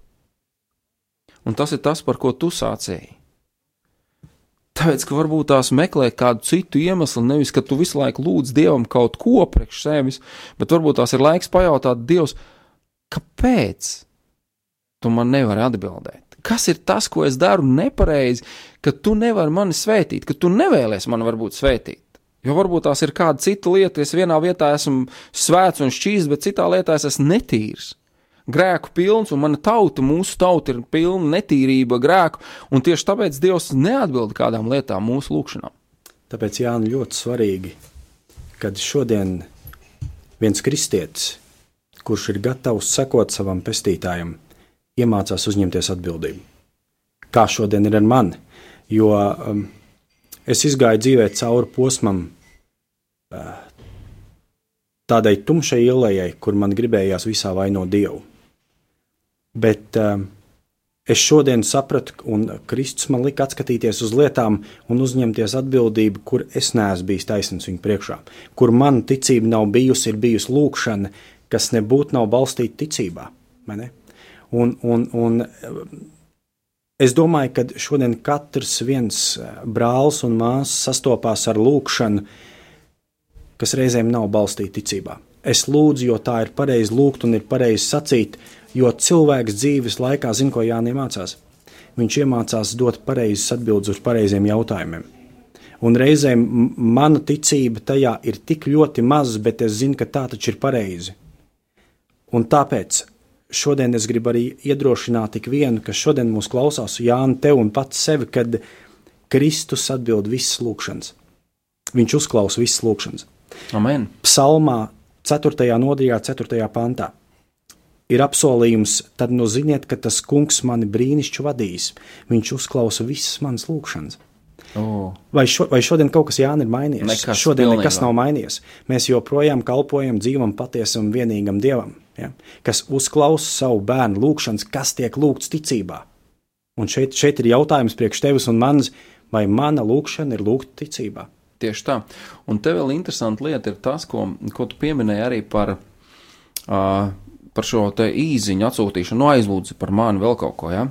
Un tas ir tas, par ko tu sācēji. Tāpēc, ka varbūt tās meklē kādu citu iemeslu, nevis ka tu visu laiku lūdz Dievam kaut ko priekš sevis, bet varbūt tās ir laiks pajautāt Dievs, kāpēc tu man nevari atbildēt? Kas ir tas, ko es daru nepareizi, ka tu nevari mani svētīt, ka tu nevēlies mani varbūt svētīt? Jo varbūt tās ir kāda cita lieta, es vienā vietā esmu svēts un šķīsts, bet citā lietā es esmu netīrs. Grēku pilns, un mana tauta, mūsu tauta ir pilna netīrība, grēku, un tieši tāpēc Dievs neatbild kādām lietām mūsu lūgšanām. Tāpēc Jānis ļoti svarīgi, kad šodien viens kristietis, kurš ir gatavs sekot savam pestītājam, iemācās uzņemties atbildību. Kā šodien ir ar mani? Jo um, es gāju dzīvē cauri posmam, tādai tumšai ielai, kur man gribējās visā vainot Dievu. Bet es šodien sapratu, un Kristus man lika atskatīties uz lietām un uzņemties atbildību, kur es neesmu bijis taisnīgs viņa priekšā, kur man ticība nav bijusi, ir bijusi lūkšana, kas nebūtu nav balstīta ticībā. Un, un, un es domāju, ka šodien katrs viens brālis un māsas sastopās ar lūkšanu, kas reizēm nav balstīta ticībā. Es lūdzu, jo tā ir pareizi lūgt un ir pareizi sacīt, jo cilvēks dzīves laikā zina, ko Jānis mācās. Viņš iemācās dot pareizes atbildes uz pareiziem jautājumiem. Un reizēm mana ticība tajā ir tik ļoti maza, bet es zinu, ka tā taču ir pareizi. Un tāpēc šodien es gribu arī iedrošināt ikvienu, kas šodien mūs klausās, Jānis, tev un pats sevi, kad Kristus atbild visas lūkšanas. Viņš uzklausa visas lūkšanas. Amen. Psalmā 4. nodaļā, 4. pantā ir apsolījums, tad nu ziniet, ka tas kungs mani brīnišķīgi vadīs. Viņš uzklausa visas manas lūkšanas. Oh. Vai, šo, vai šodien kaut kas Jānis ir mainījies? Nekas, šodien pilnībā. nekas nav mainījies. Mēs joprojām kalpojam dzīvam, patiesam, vienīgam dievam, ja? kas uzklausa savu bērnu lūgšanas, kas tiek lūgts ticībā. Un šeit, šeit ir jautājums priekš tevis un manis, vai mana lūgšana ir lūgta ticībā. Tieši tā. Un te vēl interesanta lieta ir tas, ko, ko tu pieminēji arī par, uh, par šo īziņu atsūtīšanu, no aizlūdzi par mani vēl kaut ko. Ja?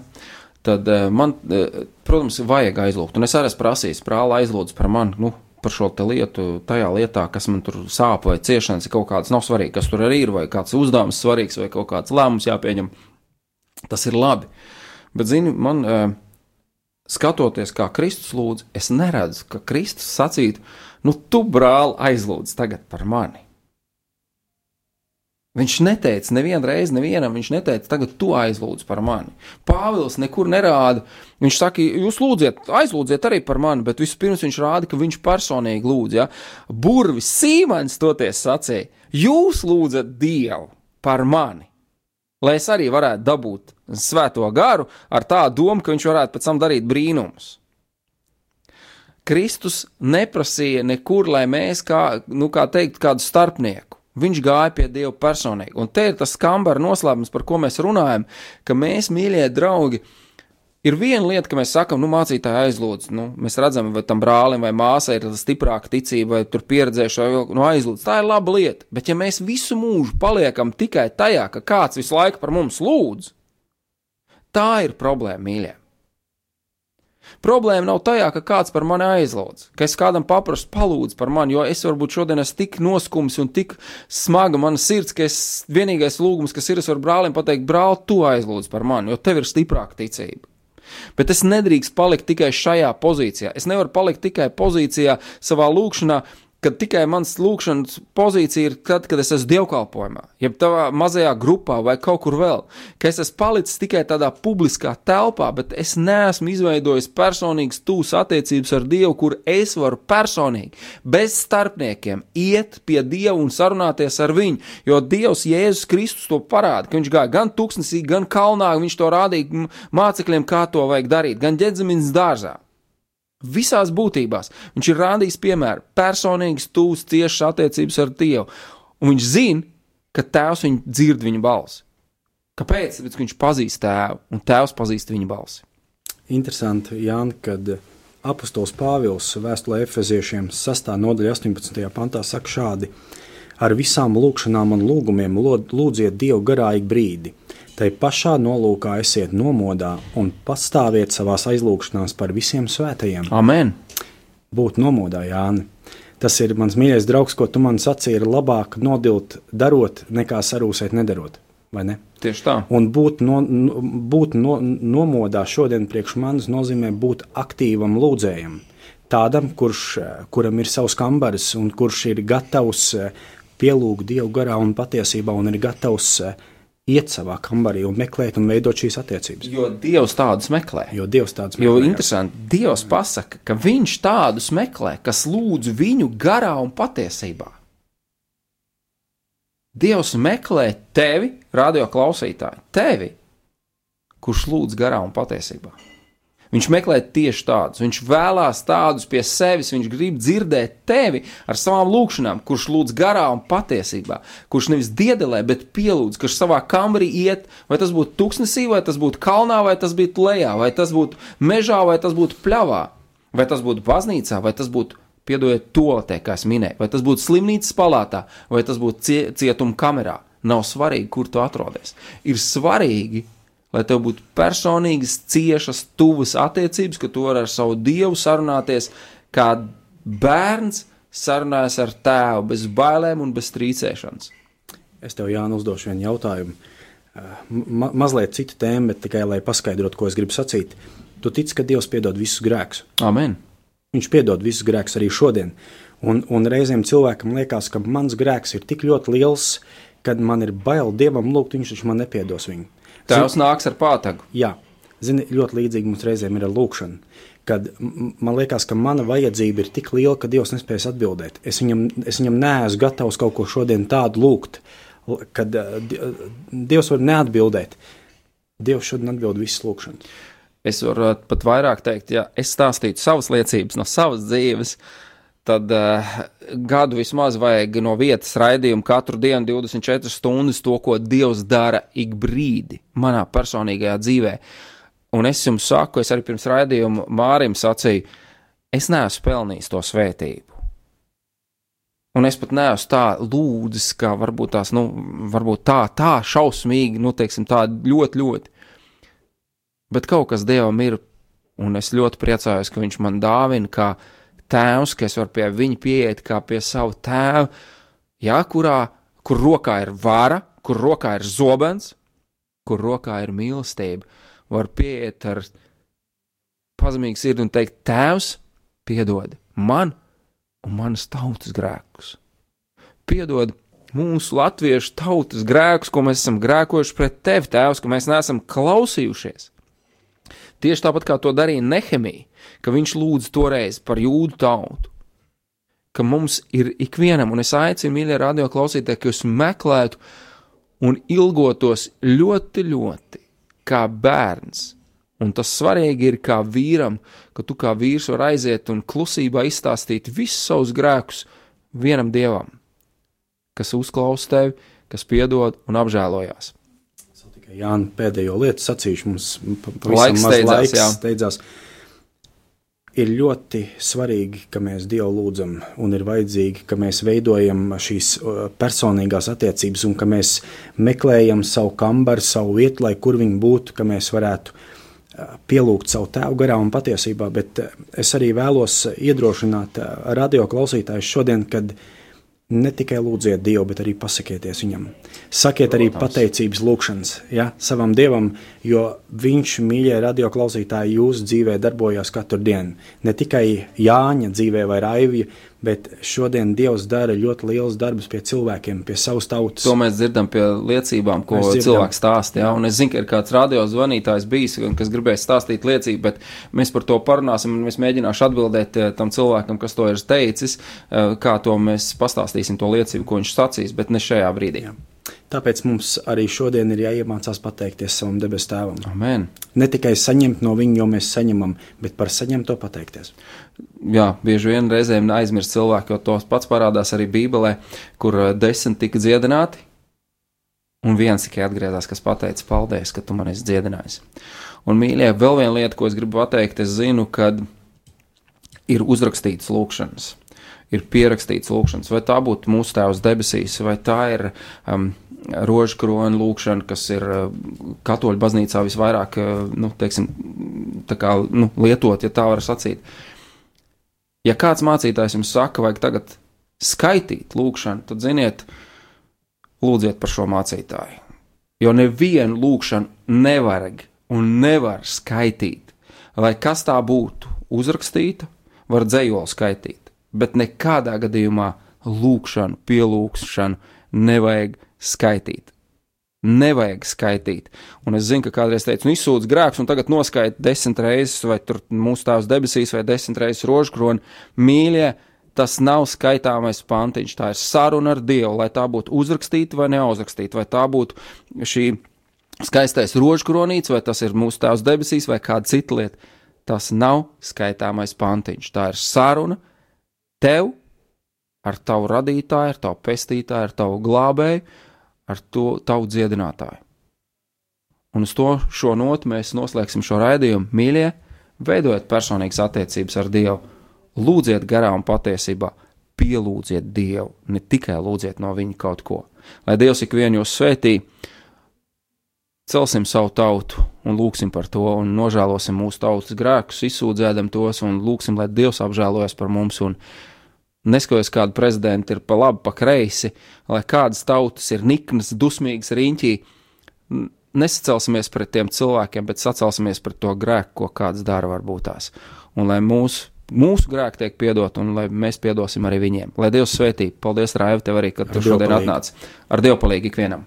Tad uh, man, uh, protams, vajag aizlūgt. Un es arī esmu prasījis, brāl, aizlūdz par mani. Nu, par šo lietu, tajā lietā, kas man tur sāp vai ciešanas, ir kaut kāds nav svarīgi, kas tur arī ir, vai kāds uzdevums svarīgs, vai kaut kāds lēmums jāpieņem. Tas ir labi. Bet, zini, man uh, skatoties, kā Kristus lūdz, es neredzu, ka Kristus sacītu, nu, tu brāl aizlūdz tagad par mani. Viņš neteica nevienu reizi, nevienam, viņš neteica, tagad tu aizlūdz par mani. Pāvils nekur nerāda. Viņš saka, jūs lūdziet, aizlūdziet arī par mani, bet vispirms viņš rāda, ka viņš personīgi lūdz. Ja? Burvis Sīmens toties sacīja, jūs lūdzat Dievu par mani, lai es arī varētu dabūt svēto garu ar tādu domu, ka viņš varētu pēc tam darīt brīnumus. Kristus neprasīja nekur, lai mēs, kā, nu, kā teikt, kādu starpnieku. Viņš gāja pie Dieva personīgi. Un te ir tas skambara noslēpums, par ko mēs runājam, ka mēs, mīļie draugi, ir viena lieta, ka mēs sakam, nu, mācītāji aizlūdz, nu, mēs redzam, vai tam brālim vai māsai ir stiprāka ticība, vai tur pieredzējuši, vai nu, aizlūdz. Tā ir laba lieta. Bet ja mēs visu mūžu paliekam tikai tajā, ka kāds visu laiku par mums lūdz, tā ir problēma, mīļie. Problēma nav tajā, ka kāds par mani aizlūdz, ka es kādam paprastu palūdz par mani, jo es varbūt šodien esmu tik noskums un tik smaga mana sirds, ka es vienīgais lūgums, kas ir, es varu brālim pateikt, brāl, tu aizlūdz par mani, jo tev ir stiprāka ticība. Bet es nedrīkstu palikt tikai šajā pozīcijā. Es nevaru palikt tikai pozīcijā savā lūkšanā, kad tikai mans lūkšanas pozīcija ir tad, kad es esmu dievkalpojumā, jeb tādā mazajā grupā vai kaut kur vēl, ka es esmu palicis tikai tādā publiskā telpā, bet es neesmu izveidojis personīgas tūs attiecības ar Dievu, kur es varu personīgi, bez starpniekiem, iet pie Dieva un sarunāties ar viņu, jo Dievs Jēzus Kristus to parāda, ka viņš gāja gan tūkstnesī, gan kalnā, viņš to rādīja mācekļiem, kā to vajag darīt, gan ģedzamins dārzā. Visās būtībās viņš ir rādījis piemēru, personīgas, tūs, ciešas attiecības ar Dievu. Un viņš zina, ka tēvs viņu dzird viņa balsi. Kāpēc? Tāpēc, ka viņš pazīst tēvu, un tēvs pazīst viņa balsi. Interesanti, Jāni, kad apustulis Pāvils vēstulē Efeziešiem 6. nodaļa 18. pantā saka šādi: Ar visām lūgšanām un lūgumiem lūdziet Dievu garīgi brīdi. Tai pašā nolūkā esiet nomodā un pastāviet savās aizlūgšanās par visiem svētajiem. Amen! Būt nomodā, Jāni. Tas ir mans mīļais draugs, ko tu man sacīji, ir labāk nodilt darot, nekā sarūsēt nedarot. Ne? Tieši tā. Un būt, no, būt no, nomodā šodien priekš manis nozīmē būt aktīvam lūdzējam. Tādam, kurš, kuram ir savs kambaris un kurš ir gatavs eh, pielūgt Dievu garā un patiesībā un ir gatavs eh, iet savā kambarī un meklēt un veidot šīs attiecības. Jo Dievs tādus meklē. Jo Dievs tāds Jo meklē. interesanti, Dievs pasaka, ka Viņš tādus meklē, kas lūdz viņu garā un patiesībā. Dievs meklē tevi, radio klausītāji, tevi, kurš lūdz garā un patiesībā. Viņš meklē tieši tādus, viņš vēlās tādus pie sevis, viņš grib dzirdēt tevi ar savām lūgšanām, kurš lūdz garā un patiesībā, kurš nevis diedelē, bet pielūdz, kurš savā kamerī iet, vai tas būtu tuksnesī, vai tas būtu kalnā, vai tas būtu lejā, vai tas būtu mežā, vai tas būtu pļavā, vai tas būtu baznīcā, vai tas būtu, piedodiet, toaletē, kā es minēju, vai tas būtu slimnīcas palātā, vai tas būtu cie, cietuma kamerā. Nav svarīgi, kur tu atrodies. Ir svarīgi, lai tev būtu personīgas, ciešas, tuvas attiecības, ka tu vari ar savu dievu sarunāties, kā bērns sarunājas ar tēvu, bez bailēm un bez trīcēšanas. Es tev, Jānis, uzdošu vienu jautājumu. Eh, Ma mazliet citu tēmu, bet tikai lai paskaidrotu, ko es gribu sacīt. Tu tici, ka Dievs piedod visus grēkus. Amen. Viņš piedod visus grēkus arī šodien. Un, un reizēm cilvēkam liekas, ka mans grēks ir tik ļoti liels, kad man ir bail Dievam lūgt, viņš taču man nepiedos viņu. Tēvs nāks ar pātagu. Jā, zini, ļoti līdzīgi mums reizēm ir ar lūkšanu. Kad man liekas, ka mana vajadzība ir tik liela, ka Dievs nespēs atbildēt. Es viņam, es viņam neesmu gatavs kaut ko šodien tādu lūgt, kad uh, Di- uh, Dievs var neatbildēt. Dievs šodien atbild visas lūkšanas. Es varu pat vairāk teikt, ja es stāstītu savas liecības no savas dzīves, tad uh, gadu vismaz vajag no vietas raidījuma katru dienu 24 stundas to, ko Dievs dara ik brīdi manā personīgajā dzīvē. Un es jums saku, es arī pirms raidījuma Mārim sacīju, es neesmu pelnījis to svētību. Un es pat neesmu tā lūdzis, kā varbūt tās, nu, varbūt tā, tā šausmīgi, nu, teiksim, tā ļoti, ļoti. Bet kaut kas Dievam ir, un es ļoti priecājos, ka Viņš man dāvina, kā tēvs, ka es varu pie viņa pieiet kā pie sava tēva, jā, kurā, kur rokā ir vara, kur rokā ir zobens, kur rokā ir mīlestība, var pieiet ar pazemīgu sirdi un teikt, Tēvs, piedod man un manas tautas grēkus. Piedod mūsu latviešu tautas grēkus, ko mēs esam grēkojuši pret tevi, Tēvs, ka mēs neesam klausījušies. Tieši tāpat kā to darīja Nehemija, ka viņš lūdza toreiz par jūdu tautu. Ka mums ir ikvienam, un es aicinu, mīļie radio klausītāji, ka jūs meklētu un ilgotos ļoti, ļoti kā bērns. Un tas svarīgi ir kā vīram, ka tu kā vīrs vari aiziet un klusībā izstāstīt visus savus grēkus vienam dievam, kas uzklausa tevi, kas piedod un apžēlojās. Jānis pēdējo lietu sacīšu, mums pa- Laiks pavisam maz steidzās, laiks jā. steidzās. Ir ļoti svarīgi, ka mēs Dievu lūdzam, un ir vajadzīgi, ka mēs veidojam šīs personīgās attiecības, un ka mēs meklējam savu kambaru, savu vietu, lai kur viņi būtu, ka mēs varētu pielūgt savu tēvu garā un patiesībā. Bet es arī vēlos iedrošināt radio klausītājus šodien, kad ne tikai lūdziet Dievu, bet arī pasakieties viņam. Sakiet arī pateicības lūgšanas ja, savam Dievam, jo Viņš, mīļie radio klausītāji, jūsu dzīvē darbojās katru dienu. Ne tikai Jāņa dzīvē vai Raivija, bet šodien Dievs dara ļoti liels darbus pie cilvēkiem, pie savas tautas. To mēs dzirdam pie liecībām, ko cilvēks stāsta. Jā, un es zinu, ka ir kāds radio zvanītājs bijis, kas gribēs stāstīt liecību, bet mēs par to parunāsim, un es mēģināšu atbildēt eh, tam cilvēkam, kas to ir teicis, eh, kā to mēs pastāstīsim to liecību, ko viņš sacīs, bet ne šajā brīdī. Jā. Tāpēc mums arī šodien ir jāiemācās pateikties savam debesu tēvam. Amen. Ne tikai saņemt no viņa, jo mēs saņemam, bet par saņemto pateikties. Jā, bieži vien reizēm aizmirst cilvēku, jo tos pats parādās arī Bībelē, kur eh, desmit tika dziedināti, un viens tikai atgriezās, kas pateica, paldies, ka tu man esi dziedinājis. Un, mīļie, vēl viena lieta, ko es gribu pateikt, es zinu, ka ir uzrakstīts lūkšanas, ir pierakstīts lūkšanas, vai tā būtu mūsu tēvs debesīs, vai tā ir um, rožu krona lūkšana, kas ir uh, katoļu baznīcā visvairāk, uh, nu, teiksim, kā, nu, lietot, ja tā var sacīt. Ja kāds mācītājs jums saka, vajag tagad skaitīt lūkšanu, tad ziniet, lūdziet par šo mācītāju. Jo nevienu lūkšanu nevajag un nevar skaitīt. Lai kas tā būtu, uzrakstīta, var dzējoli skaitīt, bet nekādā gadījumā lūkšanu, pielūgšanu nevajag skaitīt. Nevajag skaitīt. Un es zinu, ka kādreiz teicu, nu, izsūdz grēks, un tagad noskaita desmit reizes, vai tur mūsu tēvs debesīs, vai desmit reizes rožkroni. Mīļie, tas nav skaitāmais pantiņš, tā ir saruna ar Dievu, lai tā būtu uzrakstīta vai neuzrakstīta, vai tā būtu šī skaistais rožkronīts, vai tas ir mūsu tēvs debesīs, vai kāda cita lieta. Tas nav skaitāmais pantiņš, tā ir saruna tev ar tavu radītāju, ar tavu pestītāju, ar tavu glābēju, ar to tavu dziedinātāju. Un uz to šo notu mēs noslēgsim šo raidījumu. Mīļie, veidojiet personīgas attiecības ar Dievu, lūdziet garā un patiesībā, pielūdziet Dievu, ne tikai lūdziet no Viņa kaut ko. Lai Dievs ikvienu jūs svētī, celsim savu tautu un lūgsim par to, un nožēlosim mūsu tautas grēkus, izsūdzēdam tos un lūgsim, lai Dievs apžēlojas par mums. Neskatoties, kāda prezidenta ir pa labi, pa kreisi, lai kādas tautas ir niknas, dusmīgas riņķī, nesacelsimies pret tiem cilvēkiem, bet sacelsimies pret to grēku, ko kāds dara varbūt tās. Un lai mūsu, mūsu grēki tiek piedot, un lai mēs piedosim arī viņiem. Lai Dievs svētī, paldies, Raivi, tev arī, ka tu šodien atnāci. Ar Dievu palīgu ikvienam!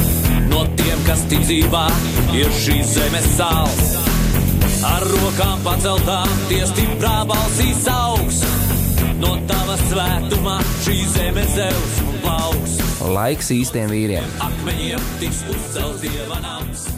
No tiem, kas tic dzīvā, ir šīs zemes sāls. Ar rokām paceltām, tie stiprā balsīs augs. No tava svētumā šī zeme zeus un plauks. Laiks īstiem vīriem! Akmeņiem tiks uzcelts dieva nams.